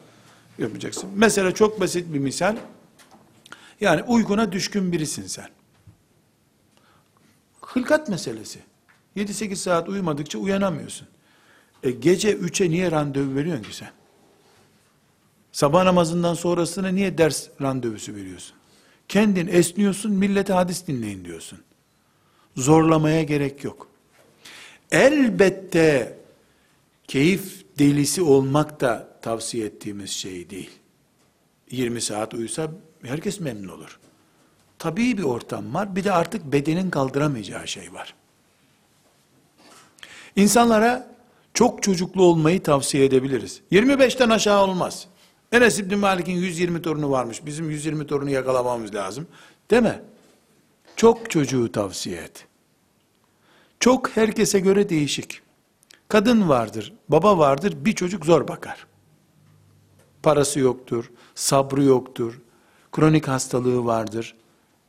yapacaksın. Mesela çok basit bir misal. Yani uykuna düşkün birisin sen. Hılkat meselesi. 7-8 saat uyumadıkça uyanamıyorsun. E gece 3'e niye randevu veriyorsun ki sen? Sabah namazından sonrasına niye ders randevusu veriyorsun? Kendin esniyorsun, millete hadis dinleyin diyorsun. Zorlamaya gerek yok. Elbette keyif delisi olmak da tavsiye ettiğimiz şey değil. 20 saat uyusa herkes memnun olur. Tabii bir ortam var. Bir de artık bedenin kaldıramayacağı şey var. İnsanlara çok çocuklu olmayı tavsiye edebiliriz. 25'ten aşağı olmaz. Enes İbni Malik'in 120 torunu varmış. Bizim 120 torunu yakalamamız lazım. Deme. Çok çocuğu tavsiye et. Çok herkese göre değişik. Kadın vardır, baba vardır, bir çocuk zor bakar. Parası yoktur, sabrı yoktur, kronik hastalığı vardır.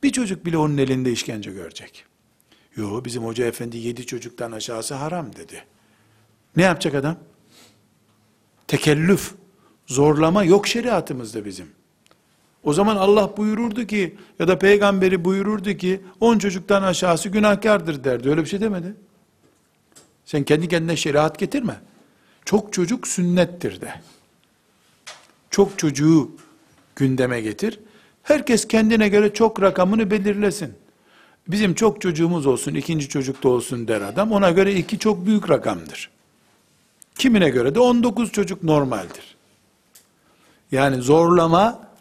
Bir çocuk bile onun elinde işkence görecek. Yo bizim hoca efendi yedi çocuktan aşağısı haram dedi. Ne yapacak adam? Tekellüf, zorlama yok şeriatımızda bizim. O zaman Allah buyururdu ki ya da peygamberi buyururdu ki on çocuktan aşağısı günahkardır derdi. Öyle bir şey demedi. Sen kendi kendine şeriat getirme. Çok çocuk sünnettir de. Çok çocuğu gündeme getir. Herkes kendine göre çok rakamını belirlesin. Bizim çok çocuğumuz olsun, ikinci çocuk da olsun der adam. Ona göre iki çok büyük rakamdır. Kimine göre de 19 çocuk normaldir. Yani zorlama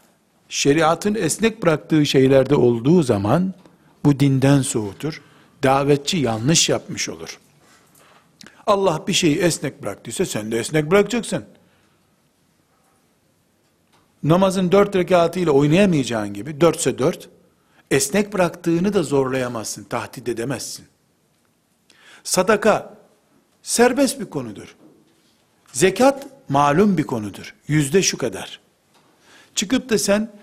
şeriatın esnek bıraktığı şeylerde olduğu zaman bu dinden soğutur. Davetçi yanlış yapmış olur. Allah bir şeyi esnek bıraktıysa sen de esnek bırakacaksın. Namazın dört rekatıyla oynayamayacağın gibi, dörtse dört, esnek bıraktığını da zorlayamazsın, tahdit edemezsin. Sadaka, serbest bir konudur. Zekat, malum bir konudur. Yüzde şu kadar. Çıkıp da sen,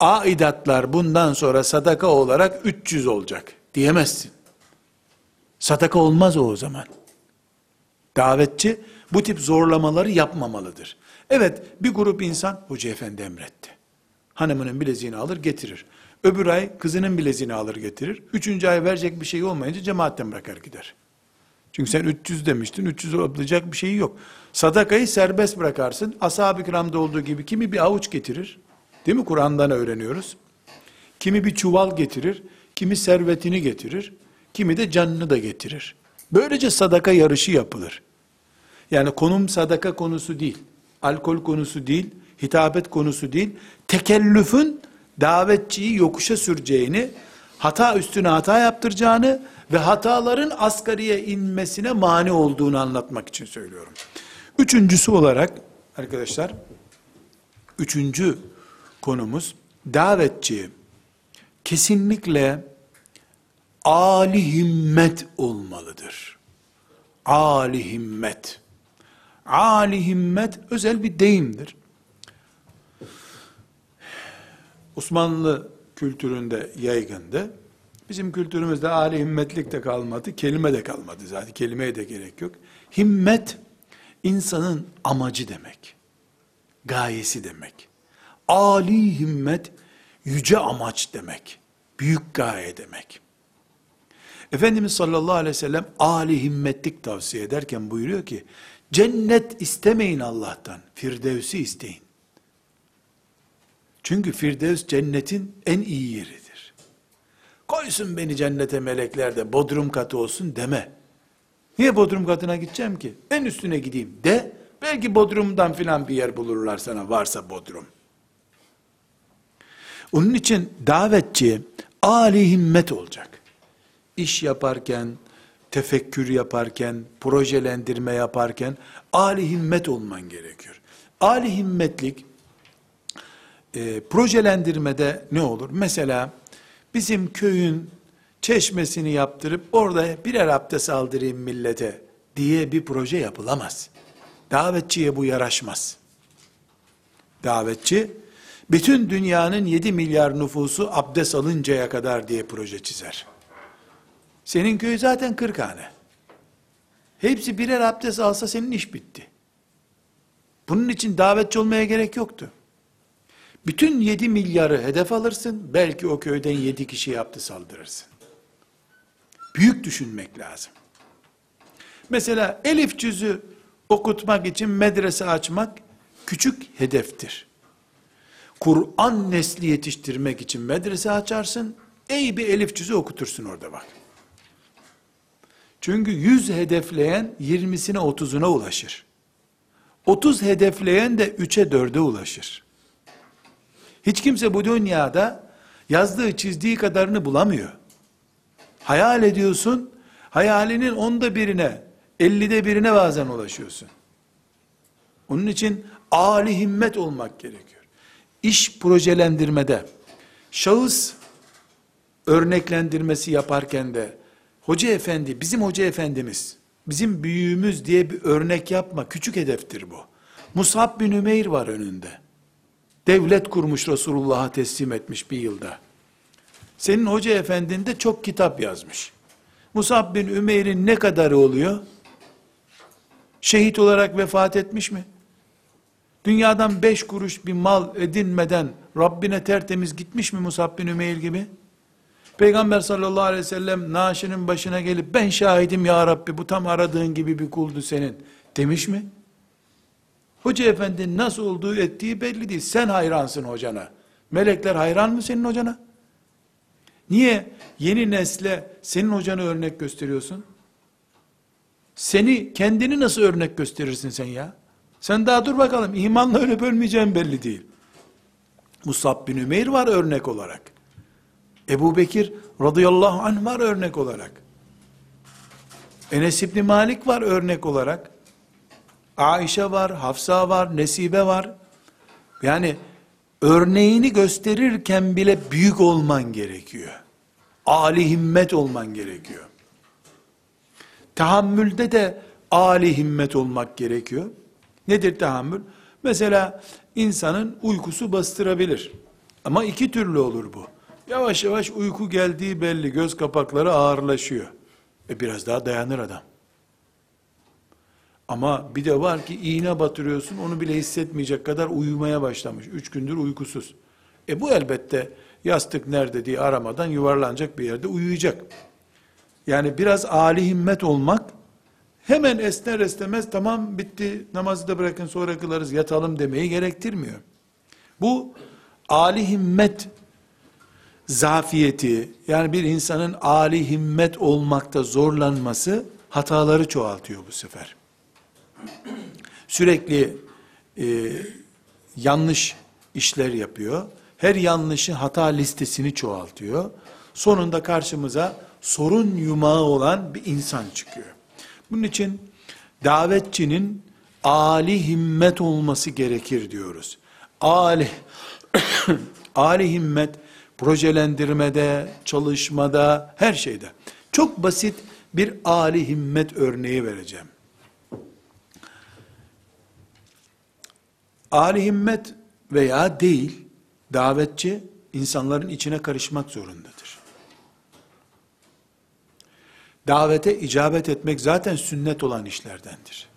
aidatlar bundan sonra sadaka olarak 300 olacak diyemezsin. Sadaka olmaz o o zaman. Davetçi bu tip zorlamaları yapmamalıdır. Evet bir grup insan hoca efendi emretti. Hanımının bileziğini alır getirir. Öbür ay kızının bileziğini alır getirir. Üçüncü ay verecek bir şey olmayınca cemaatten bırakar gider. Çünkü sen 300 demiştin. 300 olacak bir şey yok. Sadakayı serbest bırakarsın. Ashab-ı kiramda olduğu gibi kimi bir avuç getirir. Değil mi? Kur'an'dan öğreniyoruz. Kimi bir çuval getirir. Kimi servetini getirir. Kimi de canını da getirir. Böylece sadaka yarışı yapılır. Yani konum sadaka konusu değil. Alkol konusu değil. Hitabet konusu değil. Tekellüfün davetçiyi yokuşa süreceğini, hata üstüne hata yaptıracağını ve hataların asgariye inmesine mani olduğunu anlatmak için söylüyorum. Üçüncüsü olarak arkadaşlar, üçüncü konumuz davetçi kesinlikle Ali himmet olmalıdır. Ali himmet. Ali himmet özel bir deyimdir. Osmanlı kültüründe yaygındı. Bizim kültürümüzde âli himmetlik de kalmadı, kelime de kalmadı zaten. Kelimeye de gerek yok. Himmet, insanın amacı demek. Gayesi demek. Ali himmet, yüce amaç demek. Büyük gaye demek. Efendimiz sallallahu aleyhi ve sellem âli himmetlik tavsiye ederken buyuruyor ki, cennet istemeyin Allah'tan, firdevsi isteyin. Çünkü firdevs cennetin en iyi yeridir. Koysun beni cennete melekler de bodrum katı olsun deme. Niye bodrum katına gideceğim ki? En üstüne gideyim de, belki bodrumdan filan bir yer bulurlar sana varsa bodrum. Onun için davetçi âli himmet olacak. İş yaparken, tefekkür yaparken, projelendirme yaparken âli himmet olman gerekiyor. Âli himmetlik e, projelendirmede ne olur? Mesela bizim köyün çeşmesini yaptırıp orada birer abdest aldırayım millete diye bir proje yapılamaz. Davetçiye bu yaraşmaz. Davetçi bütün dünyanın 7 milyar nüfusu abdest alıncaya kadar diye proje çizer. Senin köy zaten 40 hane. Hepsi birer abdest alsa senin iş bitti. Bunun için davetçi olmaya gerek yoktu. Bütün 7 milyarı hedef alırsın, belki o köyden 7 kişi abdest aldırırsın. Büyük düşünmek lazım. Mesela elif cüzü okutmak için medrese açmak küçük hedeftir. Kur'an nesli yetiştirmek için medrese açarsın, ey bir elif cüzü okutursun orada bak. Çünkü 100 hedefleyen 20'sine 30'una ulaşır. 30 hedefleyen de 3'e 4'e ulaşır. Hiç kimse bu dünyada yazdığı çizdiği kadarını bulamıyor. Hayal ediyorsun, hayalinin onda birine, ellide birine bazen ulaşıyorsun. Onun için âli himmet olmak gerekiyor. İş projelendirmede, şahıs örneklendirmesi yaparken de, hoca efendi, bizim hoca efendimiz, bizim büyüğümüz diye bir örnek yapma, küçük hedeftir bu. Musab bin Ümeyr var önünde. Devlet kurmuş Resulullah'a teslim etmiş bir yılda. Senin hoca efendin de çok kitap yazmış. Musab bin Ümeyr'in ne kadarı oluyor? Şehit olarak vefat etmiş mi? Dünyadan beş kuruş bir mal edinmeden Rabbine tertemiz gitmiş mi Musab bin Ümeyr gibi? Peygamber sallallahu aleyhi ve sellem naaşının başına gelip ben şahidim ya Rabbi bu tam aradığın gibi bir kuldu senin demiş mi? Hoca efendi nasıl olduğu ettiği belli değil. Sen hayransın hocana. Melekler hayran mı senin hocana? Niye yeni nesle senin hocanı örnek gösteriyorsun? Seni kendini nasıl örnek gösterirsin sen ya? Sen daha dur bakalım imanla öyle bölmeyeceğim belli değil. Musab bin Ümeyr var örnek olarak. Ebu Bekir radıyallahu anh var örnek olarak. Enes İbni Malik var örnek olarak. Aişe var, Hafsa var, Nesibe var. Yani örneğini gösterirken bile büyük olman gerekiyor. Ali himmet olman gerekiyor. Tahammülde de ali himmet olmak gerekiyor. Nedir tahammül? Mesela insanın uykusu bastırabilir. Ama iki türlü olur bu. Yavaş yavaş uyku geldiği belli, göz kapakları ağırlaşıyor. E biraz daha dayanır adam. Ama bir de var ki iğne batırıyorsun, onu bile hissetmeyecek kadar uyumaya başlamış. Üç gündür uykusuz. E bu elbette yastık nerede diye aramadan yuvarlanacak bir yerde uyuyacak. Yani biraz âli himmet olmak, hemen esner esnemez tamam bitti namazı da bırakın sonra kılarız yatalım demeyi gerektirmiyor. Bu âli himmet zafiyeti, yani bir insanın âli himmet olmakta zorlanması hataları çoğaltıyor bu sefer. Sürekli e, yanlış işler yapıyor. Her yanlışı hata listesini çoğaltıyor. Sonunda karşımıza sorun yumağı olan bir insan çıkıyor. Bunun için davetçinin ali himmet olması gerekir diyoruz. Ali ali <coughs> himmet projelendirmede, çalışmada, her şeyde. Çok basit bir ali himmet örneği vereceğim. Ali himmet veya değil, davetçi insanların içine karışmak zorundadır. Davete icabet etmek zaten sünnet olan işlerdendir.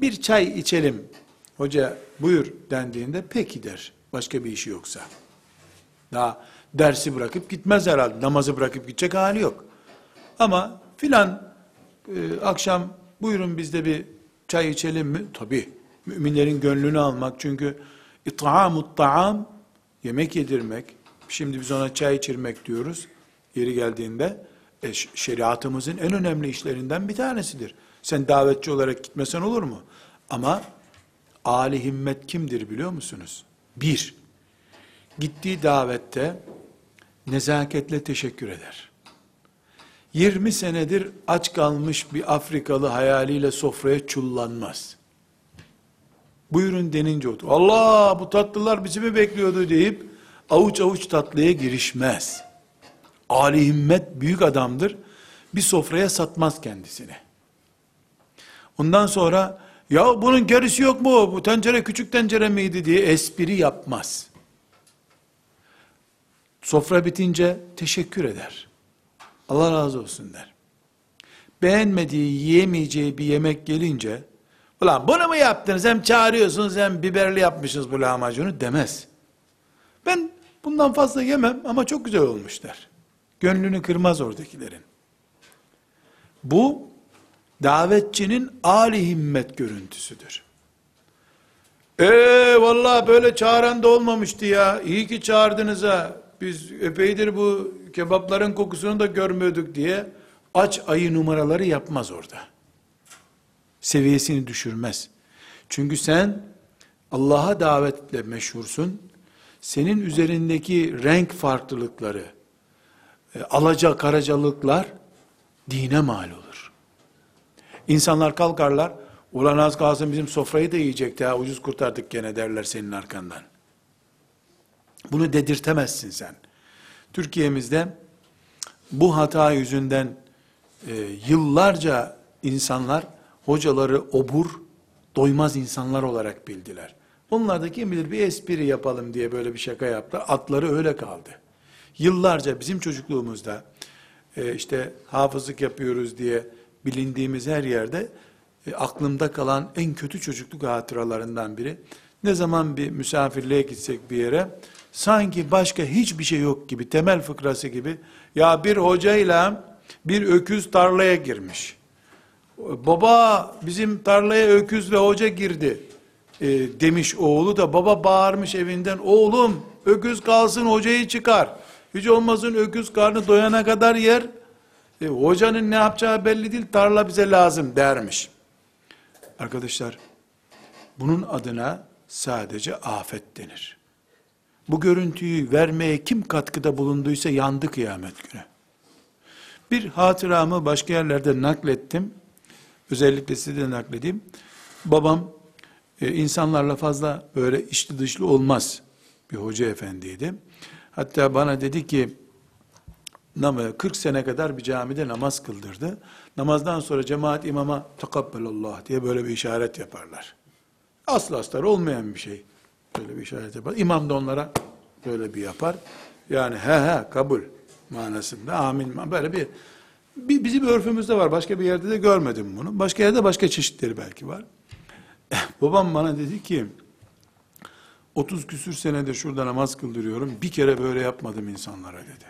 Bir çay içelim, hoca buyur dendiğinde peki der, başka bir işi yoksa. Daha dersi bırakıp gitmez herhalde, namazı bırakıp gidecek hali yok. Ama filan e, akşam buyurun biz de bir çay içelim mi? Tabi. Müminlerin gönlünü almak. Çünkü it'amut ta'am yemek yedirmek. Şimdi biz ona çay içirmek diyoruz. Yeri geldiğinde şeriatımızın en önemli işlerinden bir tanesidir. Sen davetçi olarak gitmesen olur mu? Ama Ali himmet kimdir biliyor musunuz? Bir, gittiği davette nezaketle teşekkür eder. 20 senedir aç kalmış bir Afrikalı hayaliyle sofraya çullanmaz. Buyurun denince otur. Allah bu tatlılar bizi mi bekliyordu deyip avuç avuç tatlıya girişmez. Ali himmet büyük adamdır. Bir sofraya satmaz kendisini. Ondan sonra ya bunun gerisi yok mu? Bu tencere küçük tencere miydi diye espri yapmaz. Sofra bitince teşekkür eder. Allah razı olsun der. Beğenmediği, yiyemeyeceği bir yemek gelince, ulan bunu mu yaptınız hem çağırıyorsunuz hem biberli yapmışsınız bu lahmacunu demez. Ben bundan fazla yemem ama çok güzel olmuş der. Gönlünü kırmaz oradakilerin. Bu, davetçinin âli himmet görüntüsüdür. Eee vallahi böyle çağıran da olmamıştı ya. İyi ki çağırdınız ha. Biz epeydir bu kebapların kokusunu da görmüyorduk diye aç ayı numaraları yapmaz orada. Seviyesini düşürmez. Çünkü sen Allah'a davetle meşhursun. Senin üzerindeki renk farklılıkları, alaca karacalıklar dine mal olur. İnsanlar kalkarlar, ulan az kalsın bizim sofrayı da yiyecekti ha, ucuz kurtardık gene derler senin arkandan. Bunu dedirtemezsin sen. Türkiye'mizde bu hata yüzünden e, yıllarca insanlar hocaları obur, doymaz insanlar olarak bildiler. Onlar da kim bilir bir espri yapalım diye böyle bir şaka yaptılar. Atları öyle kaldı. Yıllarca bizim çocukluğumuzda e, işte hafızlık yapıyoruz diye bilindiğimiz her yerde e, aklımda kalan en kötü çocukluk hatıralarından biri. Ne zaman bir misafirliğe gitsek bir yere sanki başka hiçbir şey yok gibi temel fıkrası gibi ya bir hocayla bir öküz tarlaya girmiş. Baba bizim tarlaya öküz ve hoca girdi e, demiş oğlu da baba bağırmış evinden oğlum öküz kalsın hocayı çıkar. Hiç olmasın öküz karnı doyana kadar yer. E, hocanın ne yapacağı belli değil tarla bize lazım dermiş. Arkadaşlar bunun adına sadece afet denir. Bu görüntüyü vermeye kim katkıda bulunduysa yandı kıyamet günü. Bir hatıramı başka yerlerde naklettim. Özellikle size de nakledeyim. Babam e, insanlarla fazla böyle içli dışlı olmaz bir hoca efendiydi. Hatta bana dedi ki 40 sene kadar bir camide namaz kıldırdı. Namazdan sonra cemaat imama takabbelallah diye böyle bir işaret yaparlar. Aslı astar olmayan bir şey. Böyle bir işaret yapar. İmam da onlara böyle bir yapar. Yani he he kabul manasında amin böyle bir, bir bizim örfümüzde var. Başka bir yerde de görmedim bunu. Başka yerde başka çeşitleri belki var. <laughs> Babam bana dedi ki 30 küsür senedir şurada namaz kıldırıyorum. Bir kere böyle yapmadım insanlara dedi.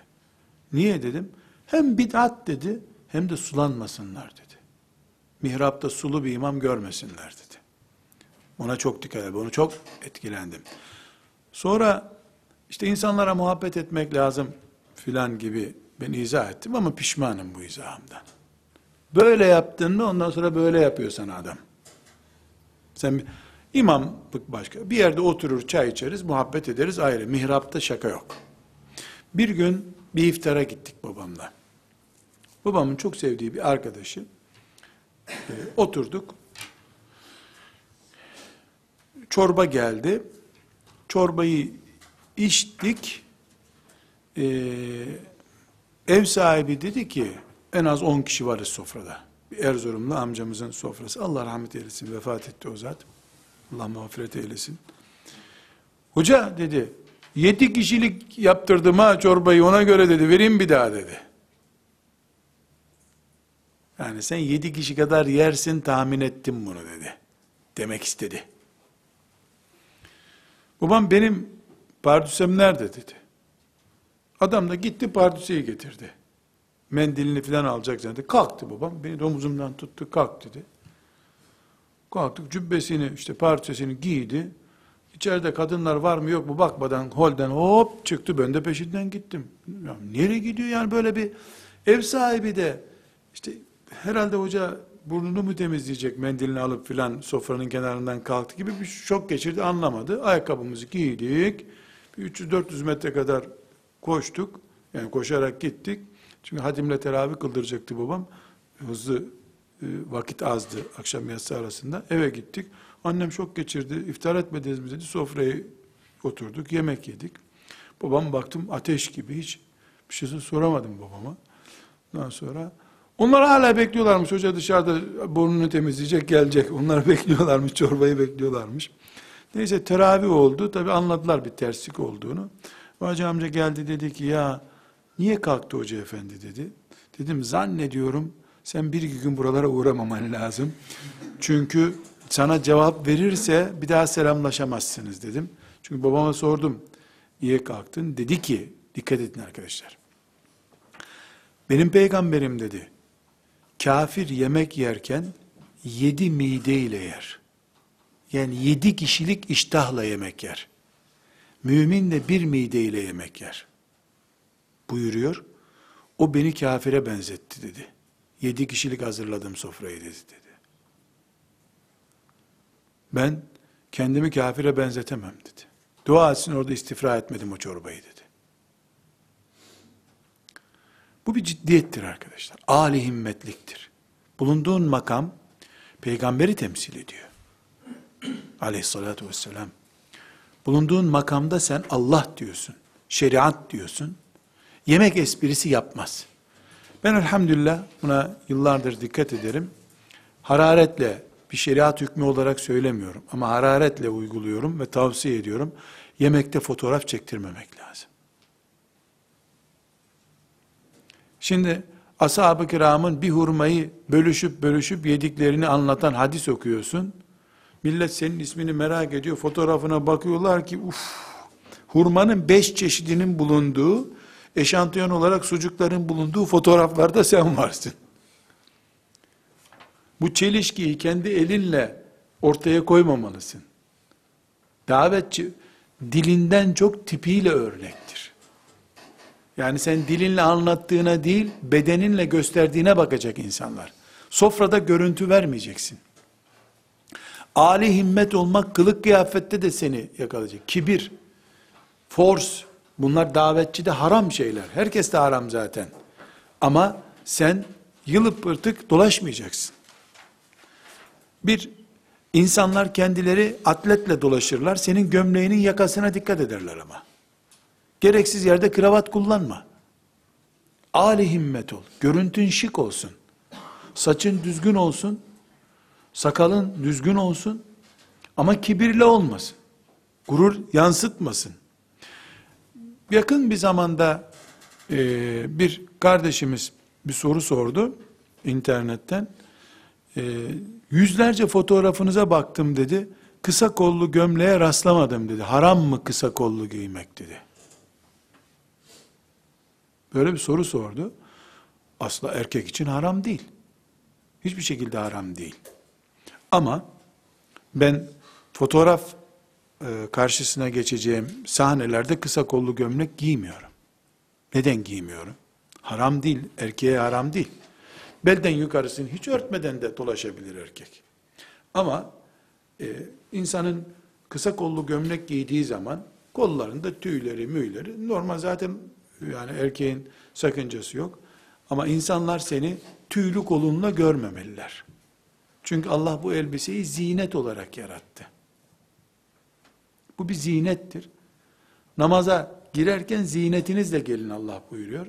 Niye dedim? Hem bid'at dedi hem de sulanmasınlar dedi. Mihrapta sulu bir imam görmesinler dedi. Ona çok dikkat edin. Onu çok etkilendim. Sonra işte insanlara muhabbet etmek lazım filan gibi ben izah ettim ama pişmanım bu izahımdan. Böyle yaptın mı ondan sonra böyle yapıyor sana adam. Sen imamlık başka. Bir yerde oturur çay içeriz, muhabbet ederiz ayrı. Mihrapta şaka yok. Bir gün bir iftara gittik babamla. Babamın çok sevdiği bir arkadaşı. E, oturduk. Çorba geldi. Çorbayı içtik. E, ev sahibi dedi ki en az 10 kişi varız sofrada. Bir Erzurumlu amcamızın sofrası. Allah rahmet eylesin. Vefat etti o zat. Allah mağfiret eylesin. Hoca dedi, yedi kişilik yaptırdım ha çorbayı ona göre dedi, vereyim bir daha dedi. Yani sen yedi kişi kadar yersin tahmin ettim bunu dedi. Demek istedi. Babam benim pardüsem nerede dedi. Adam da gitti pardüseyi getirdi. mendilini falan alacak zannedi. Kalktı babam. Beni de omuzumdan tuttu. Kalk dedi. Kalktık cübbesini işte parçasını giydi. İçeride kadınlar var mı yok mu bakmadan holden hop çıktı. Ben de peşinden gittim. Ya nereye gidiyor yani böyle bir ev sahibi de işte herhalde hoca burnunu mu temizleyecek mendilini alıp filan sofranın kenarından kalktı gibi bir şok geçirdi anlamadı. Ayakkabımızı giydik. Bir 300-400 metre kadar koştuk. Yani koşarak gittik. Çünkü hadimle teravih kıldıracaktı babam. Hızlı vakit azdı akşam yatsı arasında. Eve gittik. Annem şok geçirdi. İftar etmediniz mi dedi. Sofraya oturduk. Yemek yedik. Babam baktım ateş gibi hiç bir şey soramadım babama. Ondan sonra onlar hala bekliyorlarmış. Hoca dışarıda burnunu temizleyecek gelecek. <laughs> Onlar bekliyorlarmış. Çorbayı bekliyorlarmış. Neyse teravih oldu. Tabi anladılar bir terslik olduğunu. Hoca amca geldi dedi ki ya niye kalktı hoca efendi dedi. Dedim zannediyorum sen bir iki gün buralara uğramaman lazım. Çünkü sana cevap verirse bir daha selamlaşamazsınız dedim. Çünkü babama sordum. Niye kalktın? Dedi ki, dikkat edin arkadaşlar. Benim peygamberim dedi. Kafir yemek yerken yedi mideyle yer. Yani yedi kişilik iştahla yemek yer. Mümin de bir mideyle yemek yer. Buyuruyor. O beni kafire benzetti dedi. Yedi kişilik hazırladım sofrayı dedi dedi. Ben kendimi kafire benzetemem dedi. Dua etsin orada istifra etmedim o çorbayı dedi. Bu bir ciddiyettir arkadaşlar. Ali himmetliktir. Bulunduğun makam peygamberi temsil ediyor. Aleyhissalatü vesselam. Bulunduğun makamda sen Allah diyorsun. Şeriat diyorsun. Yemek esprisi yapmaz. Ben elhamdülillah buna yıllardır dikkat ederim. Hararetle bir şeriat hükmü olarak söylemiyorum ama hararetle uyguluyorum ve tavsiye ediyorum. Yemekte fotoğraf çektirmemek lazım. Şimdi ashab-ı kiramın bir hurmayı bölüşüp bölüşüp yediklerini anlatan hadis okuyorsun. Millet senin ismini merak ediyor. Fotoğrafına bakıyorlar ki uf, hurmanın beş çeşidinin bulunduğu, eşantiyon olarak sucukların bulunduğu fotoğraflarda sen varsın. Bu çelişkiyi kendi elinle ortaya koymamalısın. Davetçi dilinden çok tipiyle örnektir. Yani sen dilinle anlattığına değil, bedeninle gösterdiğine bakacak insanlar. Sofrada görüntü vermeyeceksin. Ali himmet olmak kılık kıyafette de seni yakalayacak. Kibir, force, bunlar davetçide haram şeyler. Herkes de haram zaten. Ama sen yılıp pırtık dolaşmayacaksın. Bir, insanlar kendileri atletle dolaşırlar. Senin gömleğinin yakasına dikkat ederler ama. Gereksiz yerde kravat kullanma. Ali himmet ol. Görüntün şık olsun. Saçın düzgün olsun. Sakalın düzgün olsun. Ama kibirli olmasın. Gurur yansıtmasın. Yakın bir zamanda e, bir kardeşimiz bir soru sordu internetten. E, yüzlerce fotoğrafınıza baktım dedi. Kısa kollu gömleğe rastlamadım dedi. Haram mı kısa kollu giymek dedi. Böyle bir soru sordu. Asla erkek için haram değil. Hiçbir şekilde haram değil. Ama ben fotoğraf karşısına geçeceğim sahnelerde kısa kollu gömlek giymiyorum. Neden giymiyorum? Haram değil, erkeğe haram değil. Belden yukarısını hiç örtmeden de dolaşabilir erkek. Ama e, insanın kısa kollu gömlek giydiği zaman kollarında tüyleri, müyleri normal zaten yani erkeğin sakıncası yok. Ama insanlar seni tüylü kolunla görmemeliler. Çünkü Allah bu elbiseyi zinet olarak yarattı. Bu bir zinettir. Namaza girerken zinetinizle gelin Allah buyuruyor.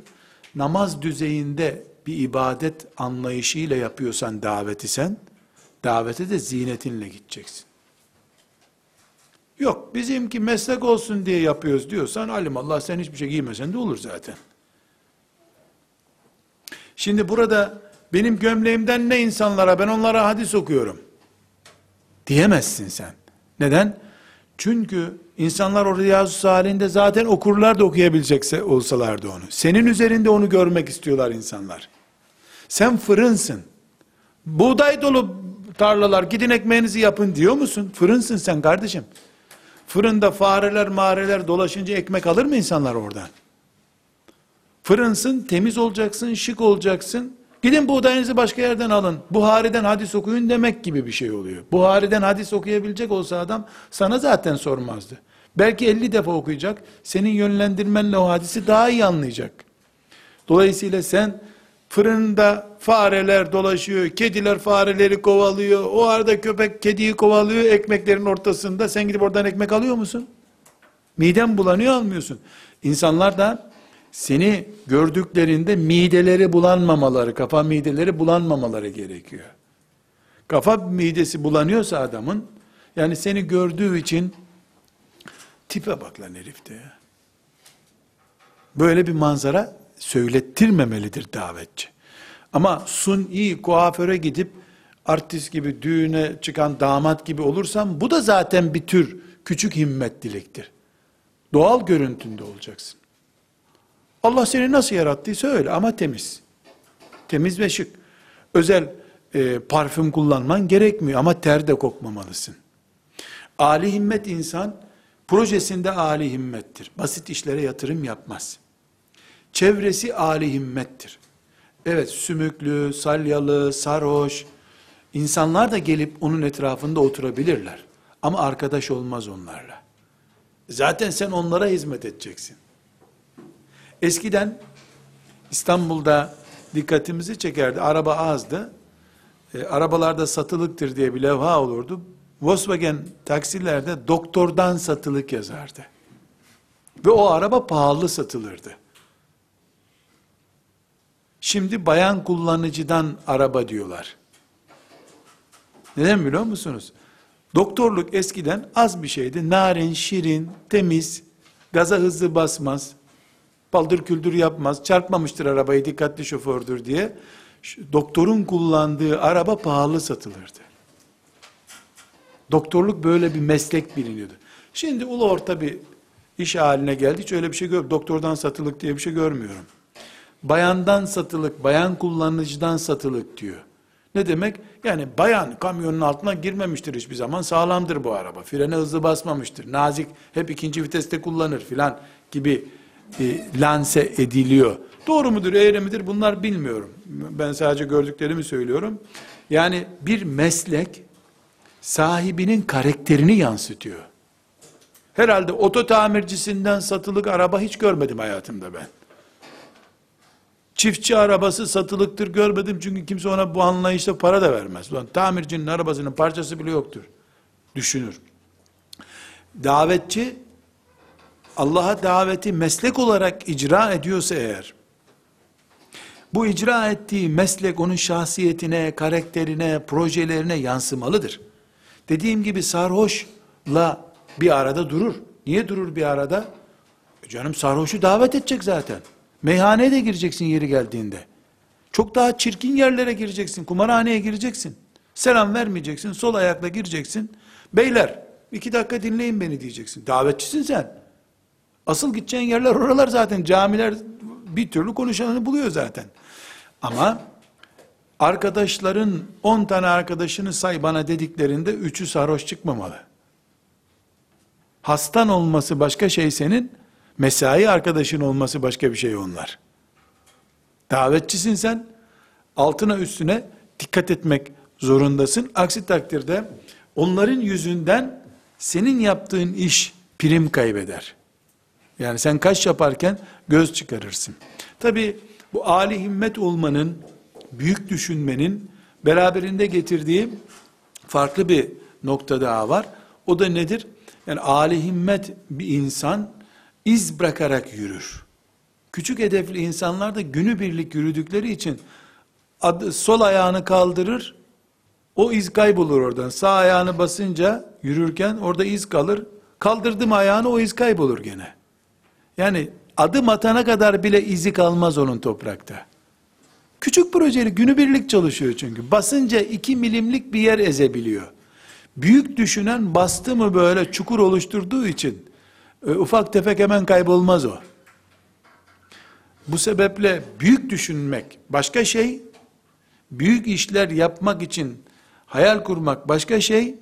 Namaz düzeyinde bir ibadet anlayışıyla yapıyorsan daveti sen, davete de zinetinle gideceksin. Yok bizimki meslek olsun diye yapıyoruz diyorsan alim Allah sen hiçbir şey giymesen de olur zaten. Şimdi burada benim gömleğimden ne insanlara ben onlara hadis okuyorum. Diyemezsin sen. Neden? Çünkü İnsanlar o Riyazu Salih'inde zaten okurlar da okuyabilecekse olsalardı onu. Senin üzerinde onu görmek istiyorlar insanlar. Sen fırınsın. Buğday dolu tarlalar gidin ekmeğinizi yapın diyor musun? Fırınsın sen kardeşim. Fırında fareler mareler dolaşınca ekmek alır mı insanlar oradan? Fırınsın, temiz olacaksın, şık olacaksın. Gidin buğdayınızı başka yerden alın. Buhari'den hadis okuyun demek gibi bir şey oluyor. Buhari'den hadis okuyabilecek olsa adam sana zaten sormazdı. Belki 50 defa okuyacak. Senin yönlendirmenle o hadisi daha iyi anlayacak. Dolayısıyla sen fırında fareler dolaşıyor, kediler fareleri kovalıyor, o arada köpek kediyi kovalıyor ekmeklerin ortasında. Sen gidip oradan ekmek alıyor musun? Miden bulanıyor almıyorsun. İnsanlar da seni gördüklerinde mideleri bulanmamaları, kafa mideleri bulanmamaları gerekiyor. Kafa midesi bulanıyorsa adamın, yani seni gördüğü için tipe bak lan herifte ya. Böyle bir manzara söylettirmemelidir davetçi. Ama suni kuaföre gidip artist gibi düğüne çıkan damat gibi olursam bu da zaten bir tür küçük himmetliliktir. Doğal görüntünde olacaksın. Allah seni nasıl yarattıysa öyle ama temiz. Temiz ve şık. Özel e, parfüm kullanman gerekmiyor ama ter de kokmamalısın. Ali himmet insan projesinde ali himmettir. Basit işlere yatırım yapmaz. Çevresi ali himmettir. Evet sümüklü, salyalı, sarhoş insanlar da gelip onun etrafında oturabilirler. Ama arkadaş olmaz onlarla. Zaten sen onlara hizmet edeceksin. Eskiden İstanbul'da dikkatimizi çekerdi. Araba azdı. E, arabalarda satılıktır diye bir levha olurdu. Volkswagen taksilerde doktordan satılık yazardı. Ve o araba pahalı satılırdı. Şimdi bayan kullanıcıdan araba diyorlar. Neden biliyor musunuz? Doktorluk eskiden az bir şeydi. Narin, şirin, temiz, gaza hızlı basmaz, paldır küldür yapmaz, çarpmamıştır arabayı dikkatli şofördür diye. Doktorun kullandığı araba pahalı satılırdı. Doktorluk böyle bir meslek biliniyordu. Şimdi ulu orta bir iş haline geldi. Hiç öyle bir şey gör. Doktordan satılık diye bir şey görmüyorum. Bayandan satılık, bayan kullanıcıdan satılık diyor. Ne demek? Yani bayan kamyonun altına girmemiştir hiçbir zaman. Sağlamdır bu araba. Frene hızlı basmamıştır. Nazik hep ikinci viteste kullanır filan gibi e, lanse ediliyor. Doğru mudur, eğri midir bunlar bilmiyorum. Ben sadece gördüklerimi söylüyorum. Yani bir meslek sahibinin karakterini yansıtıyor. Herhalde oto tamircisinden satılık araba hiç görmedim hayatımda ben. Çiftçi arabası satılıktır görmedim çünkü kimse ona bu anlayışla para da vermez. Ulan tamircinin arabasının parçası bile yoktur. Düşünür. Davetçi Allah'a daveti meslek olarak icra ediyorsa eğer, bu icra ettiği meslek onun şahsiyetine, karakterine, projelerine yansımalıdır. Dediğim gibi sarhoşla bir arada durur. Niye durur bir arada? E canım sarhoşu davet edecek zaten. Meyhaneye de gireceksin yeri geldiğinde. Çok daha çirkin yerlere gireceksin. Kumarhaneye gireceksin. Selam vermeyeceksin. Sol ayakla gireceksin. Beyler iki dakika dinleyin beni diyeceksin. Davetçisin sen. Asıl gideceğin yerler oralar zaten. Camiler bir türlü konuşanını buluyor zaten. Ama arkadaşların 10 tane arkadaşını say bana dediklerinde üçü sarhoş çıkmamalı. Hastan olması başka şey senin, mesai arkadaşın olması başka bir şey onlar. Davetçisin sen, altına üstüne dikkat etmek zorundasın. Aksi takdirde onların yüzünden senin yaptığın iş prim kaybeder. Yani sen kaş yaparken göz çıkarırsın. Tabi bu âli himmet olmanın, büyük düşünmenin beraberinde getirdiği farklı bir nokta daha var. O da nedir? Yani âli himmet bir insan iz bırakarak yürür. Küçük hedefli insanlar da günübirlik yürüdükleri için adı, sol ayağını kaldırır, o iz kaybolur oradan. Sağ ayağını basınca yürürken orada iz kalır. Kaldırdım ayağını o iz kaybolur gene. Yani adım atana kadar bile izi kalmaz onun toprakta. Küçük projeli günübirlik çalışıyor çünkü. Basınca iki milimlik bir yer ezebiliyor. Büyük düşünen bastı mı böyle çukur oluşturduğu için e, ufak tefek hemen kaybolmaz o. Bu sebeple büyük düşünmek başka şey, büyük işler yapmak için hayal kurmak başka şey,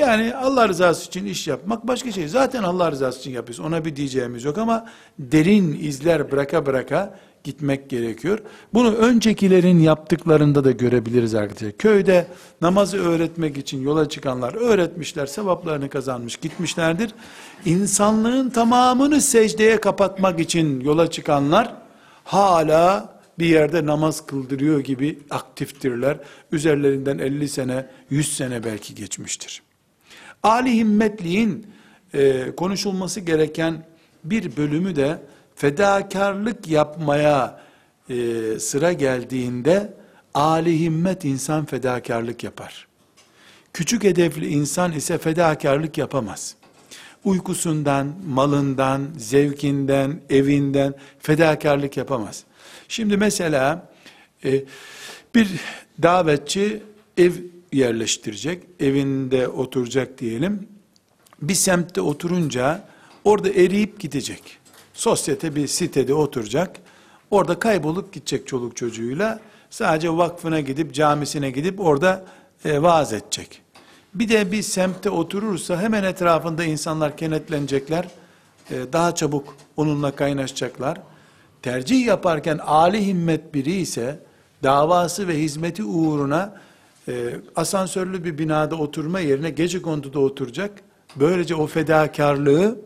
yani Allah rızası için iş yapmak başka şey. Zaten Allah rızası için yapıyoruz. Ona bir diyeceğimiz yok ama derin izler bıraka bıraka gitmek gerekiyor. Bunu öncekilerin yaptıklarında da görebiliriz arkadaşlar. Köyde namazı öğretmek için yola çıkanlar öğretmişler, sevaplarını kazanmış gitmişlerdir. İnsanlığın tamamını secdeye kapatmak için yola çıkanlar hala bir yerde namaz kıldırıyor gibi aktiftirler. Üzerlerinden 50 sene, 100 sene belki geçmiştir. Ali himmetliğin e, konuşulması gereken bir bölümü de fedakarlık yapmaya e, sıra geldiğinde Ali himmet insan fedakarlık yapar. Küçük hedefli insan ise fedakarlık yapamaz. Uykusundan, malından, zevkinden, evinden fedakarlık yapamaz. Şimdi mesela e, bir davetçi ev yerleştirecek, evinde oturacak diyelim. Bir semtte oturunca orada eriyip gidecek. Sosyete bir sitede oturacak. Orada kaybolup gidecek çoluk çocuğuyla. Sadece vakfına gidip camisine gidip orada e, vaaz edecek. Bir de bir semtte oturursa hemen etrafında insanlar kenetlenecekler. E, daha çabuk onunla kaynaşacaklar. Tercih yaparken âli himmet biri ise davası ve hizmeti uğruna e, asansörlü bir binada oturma yerine gece konduda oturacak. Böylece o fedakarlığı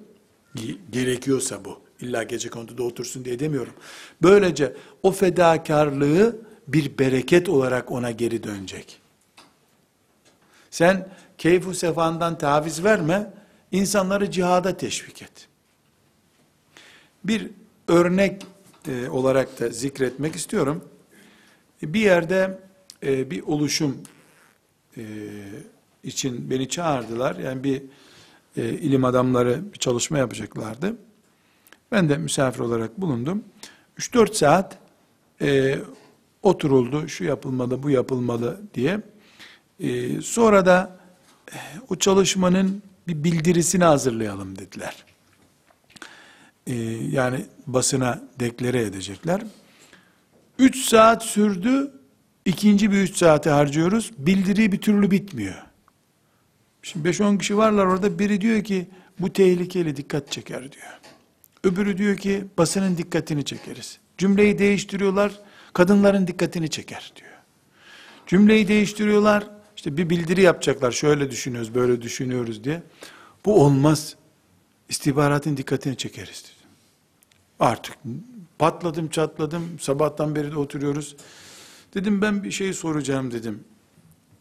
gerekiyorsa bu. İlla gece konduda otursun diye demiyorum. Böylece o fedakarlığı bir bereket olarak ona geri dönecek. Sen keyfu sefandan taviz verme, insanları cihada teşvik et. Bir örnek e, olarak da zikretmek istiyorum. Bir yerde e, bir oluşum e, için beni çağırdılar. Yani bir e, ilim adamları bir çalışma yapacaklardı. Ben de misafir olarak bulundum. 3-4 saat e, oturuldu, şu yapılmalı, bu yapılmalı diye. E, sonra da e, o çalışmanın bir bildirisini hazırlayalım dediler. E, yani basına deklare edecekler. 3 saat sürdü, ikinci bir 3 saate harcıyoruz, bildiri bir türlü bitmiyor. Şimdi 5-10 kişi varlar orada, biri diyor ki, bu tehlikeli dikkat çeker diyor. Öbürü diyor ki basının dikkatini çekeriz. Cümleyi değiştiriyorlar, kadınların dikkatini çeker diyor. Cümleyi değiştiriyorlar, işte bir bildiri yapacaklar, şöyle düşünüyoruz, böyle düşünüyoruz diye. Bu olmaz. İstihbaratın dikkatini çekeriz. Artık patladım çatladım, sabahtan beri de oturuyoruz. Dedim ben bir şey soracağım dedim.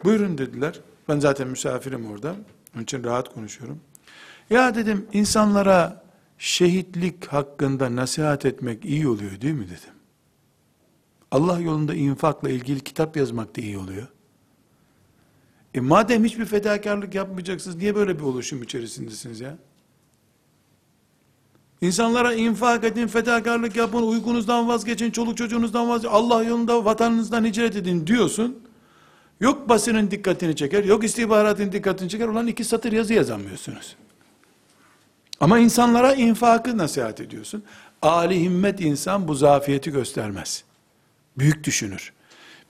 Buyurun dediler. Ben zaten misafirim orada. Onun için rahat konuşuyorum. Ya dedim insanlara şehitlik hakkında nasihat etmek iyi oluyor değil mi dedim. Allah yolunda infakla ilgili kitap yazmak da iyi oluyor. E madem hiçbir fedakarlık yapmayacaksınız, niye böyle bir oluşum içerisindesiniz ya? İnsanlara infak edin, fedakarlık yapın, uykunuzdan vazgeçin, çoluk çocuğunuzdan vazgeçin, Allah yolunda vatanınızdan hicret edin diyorsun. Yok basının dikkatini çeker, yok istihbaratın dikkatini çeker, olan iki satır yazı yazamıyorsunuz. Ama insanlara infakı nasihat ediyorsun. Ali himmet insan bu zafiyeti göstermez. Büyük düşünür.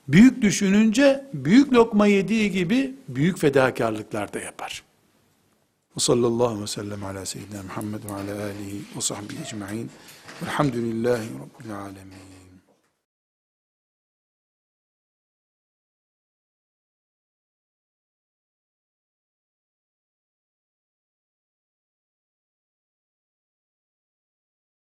Büyük düşününce büyük lokma yediği gibi büyük fedakarlıklar da yapar. Ve sallallahu aleyhi ve sellem ala seyyidina Muhammed ve ala alihi ve sahbihi ecma'in. Velhamdülillahi Rabbil alemin.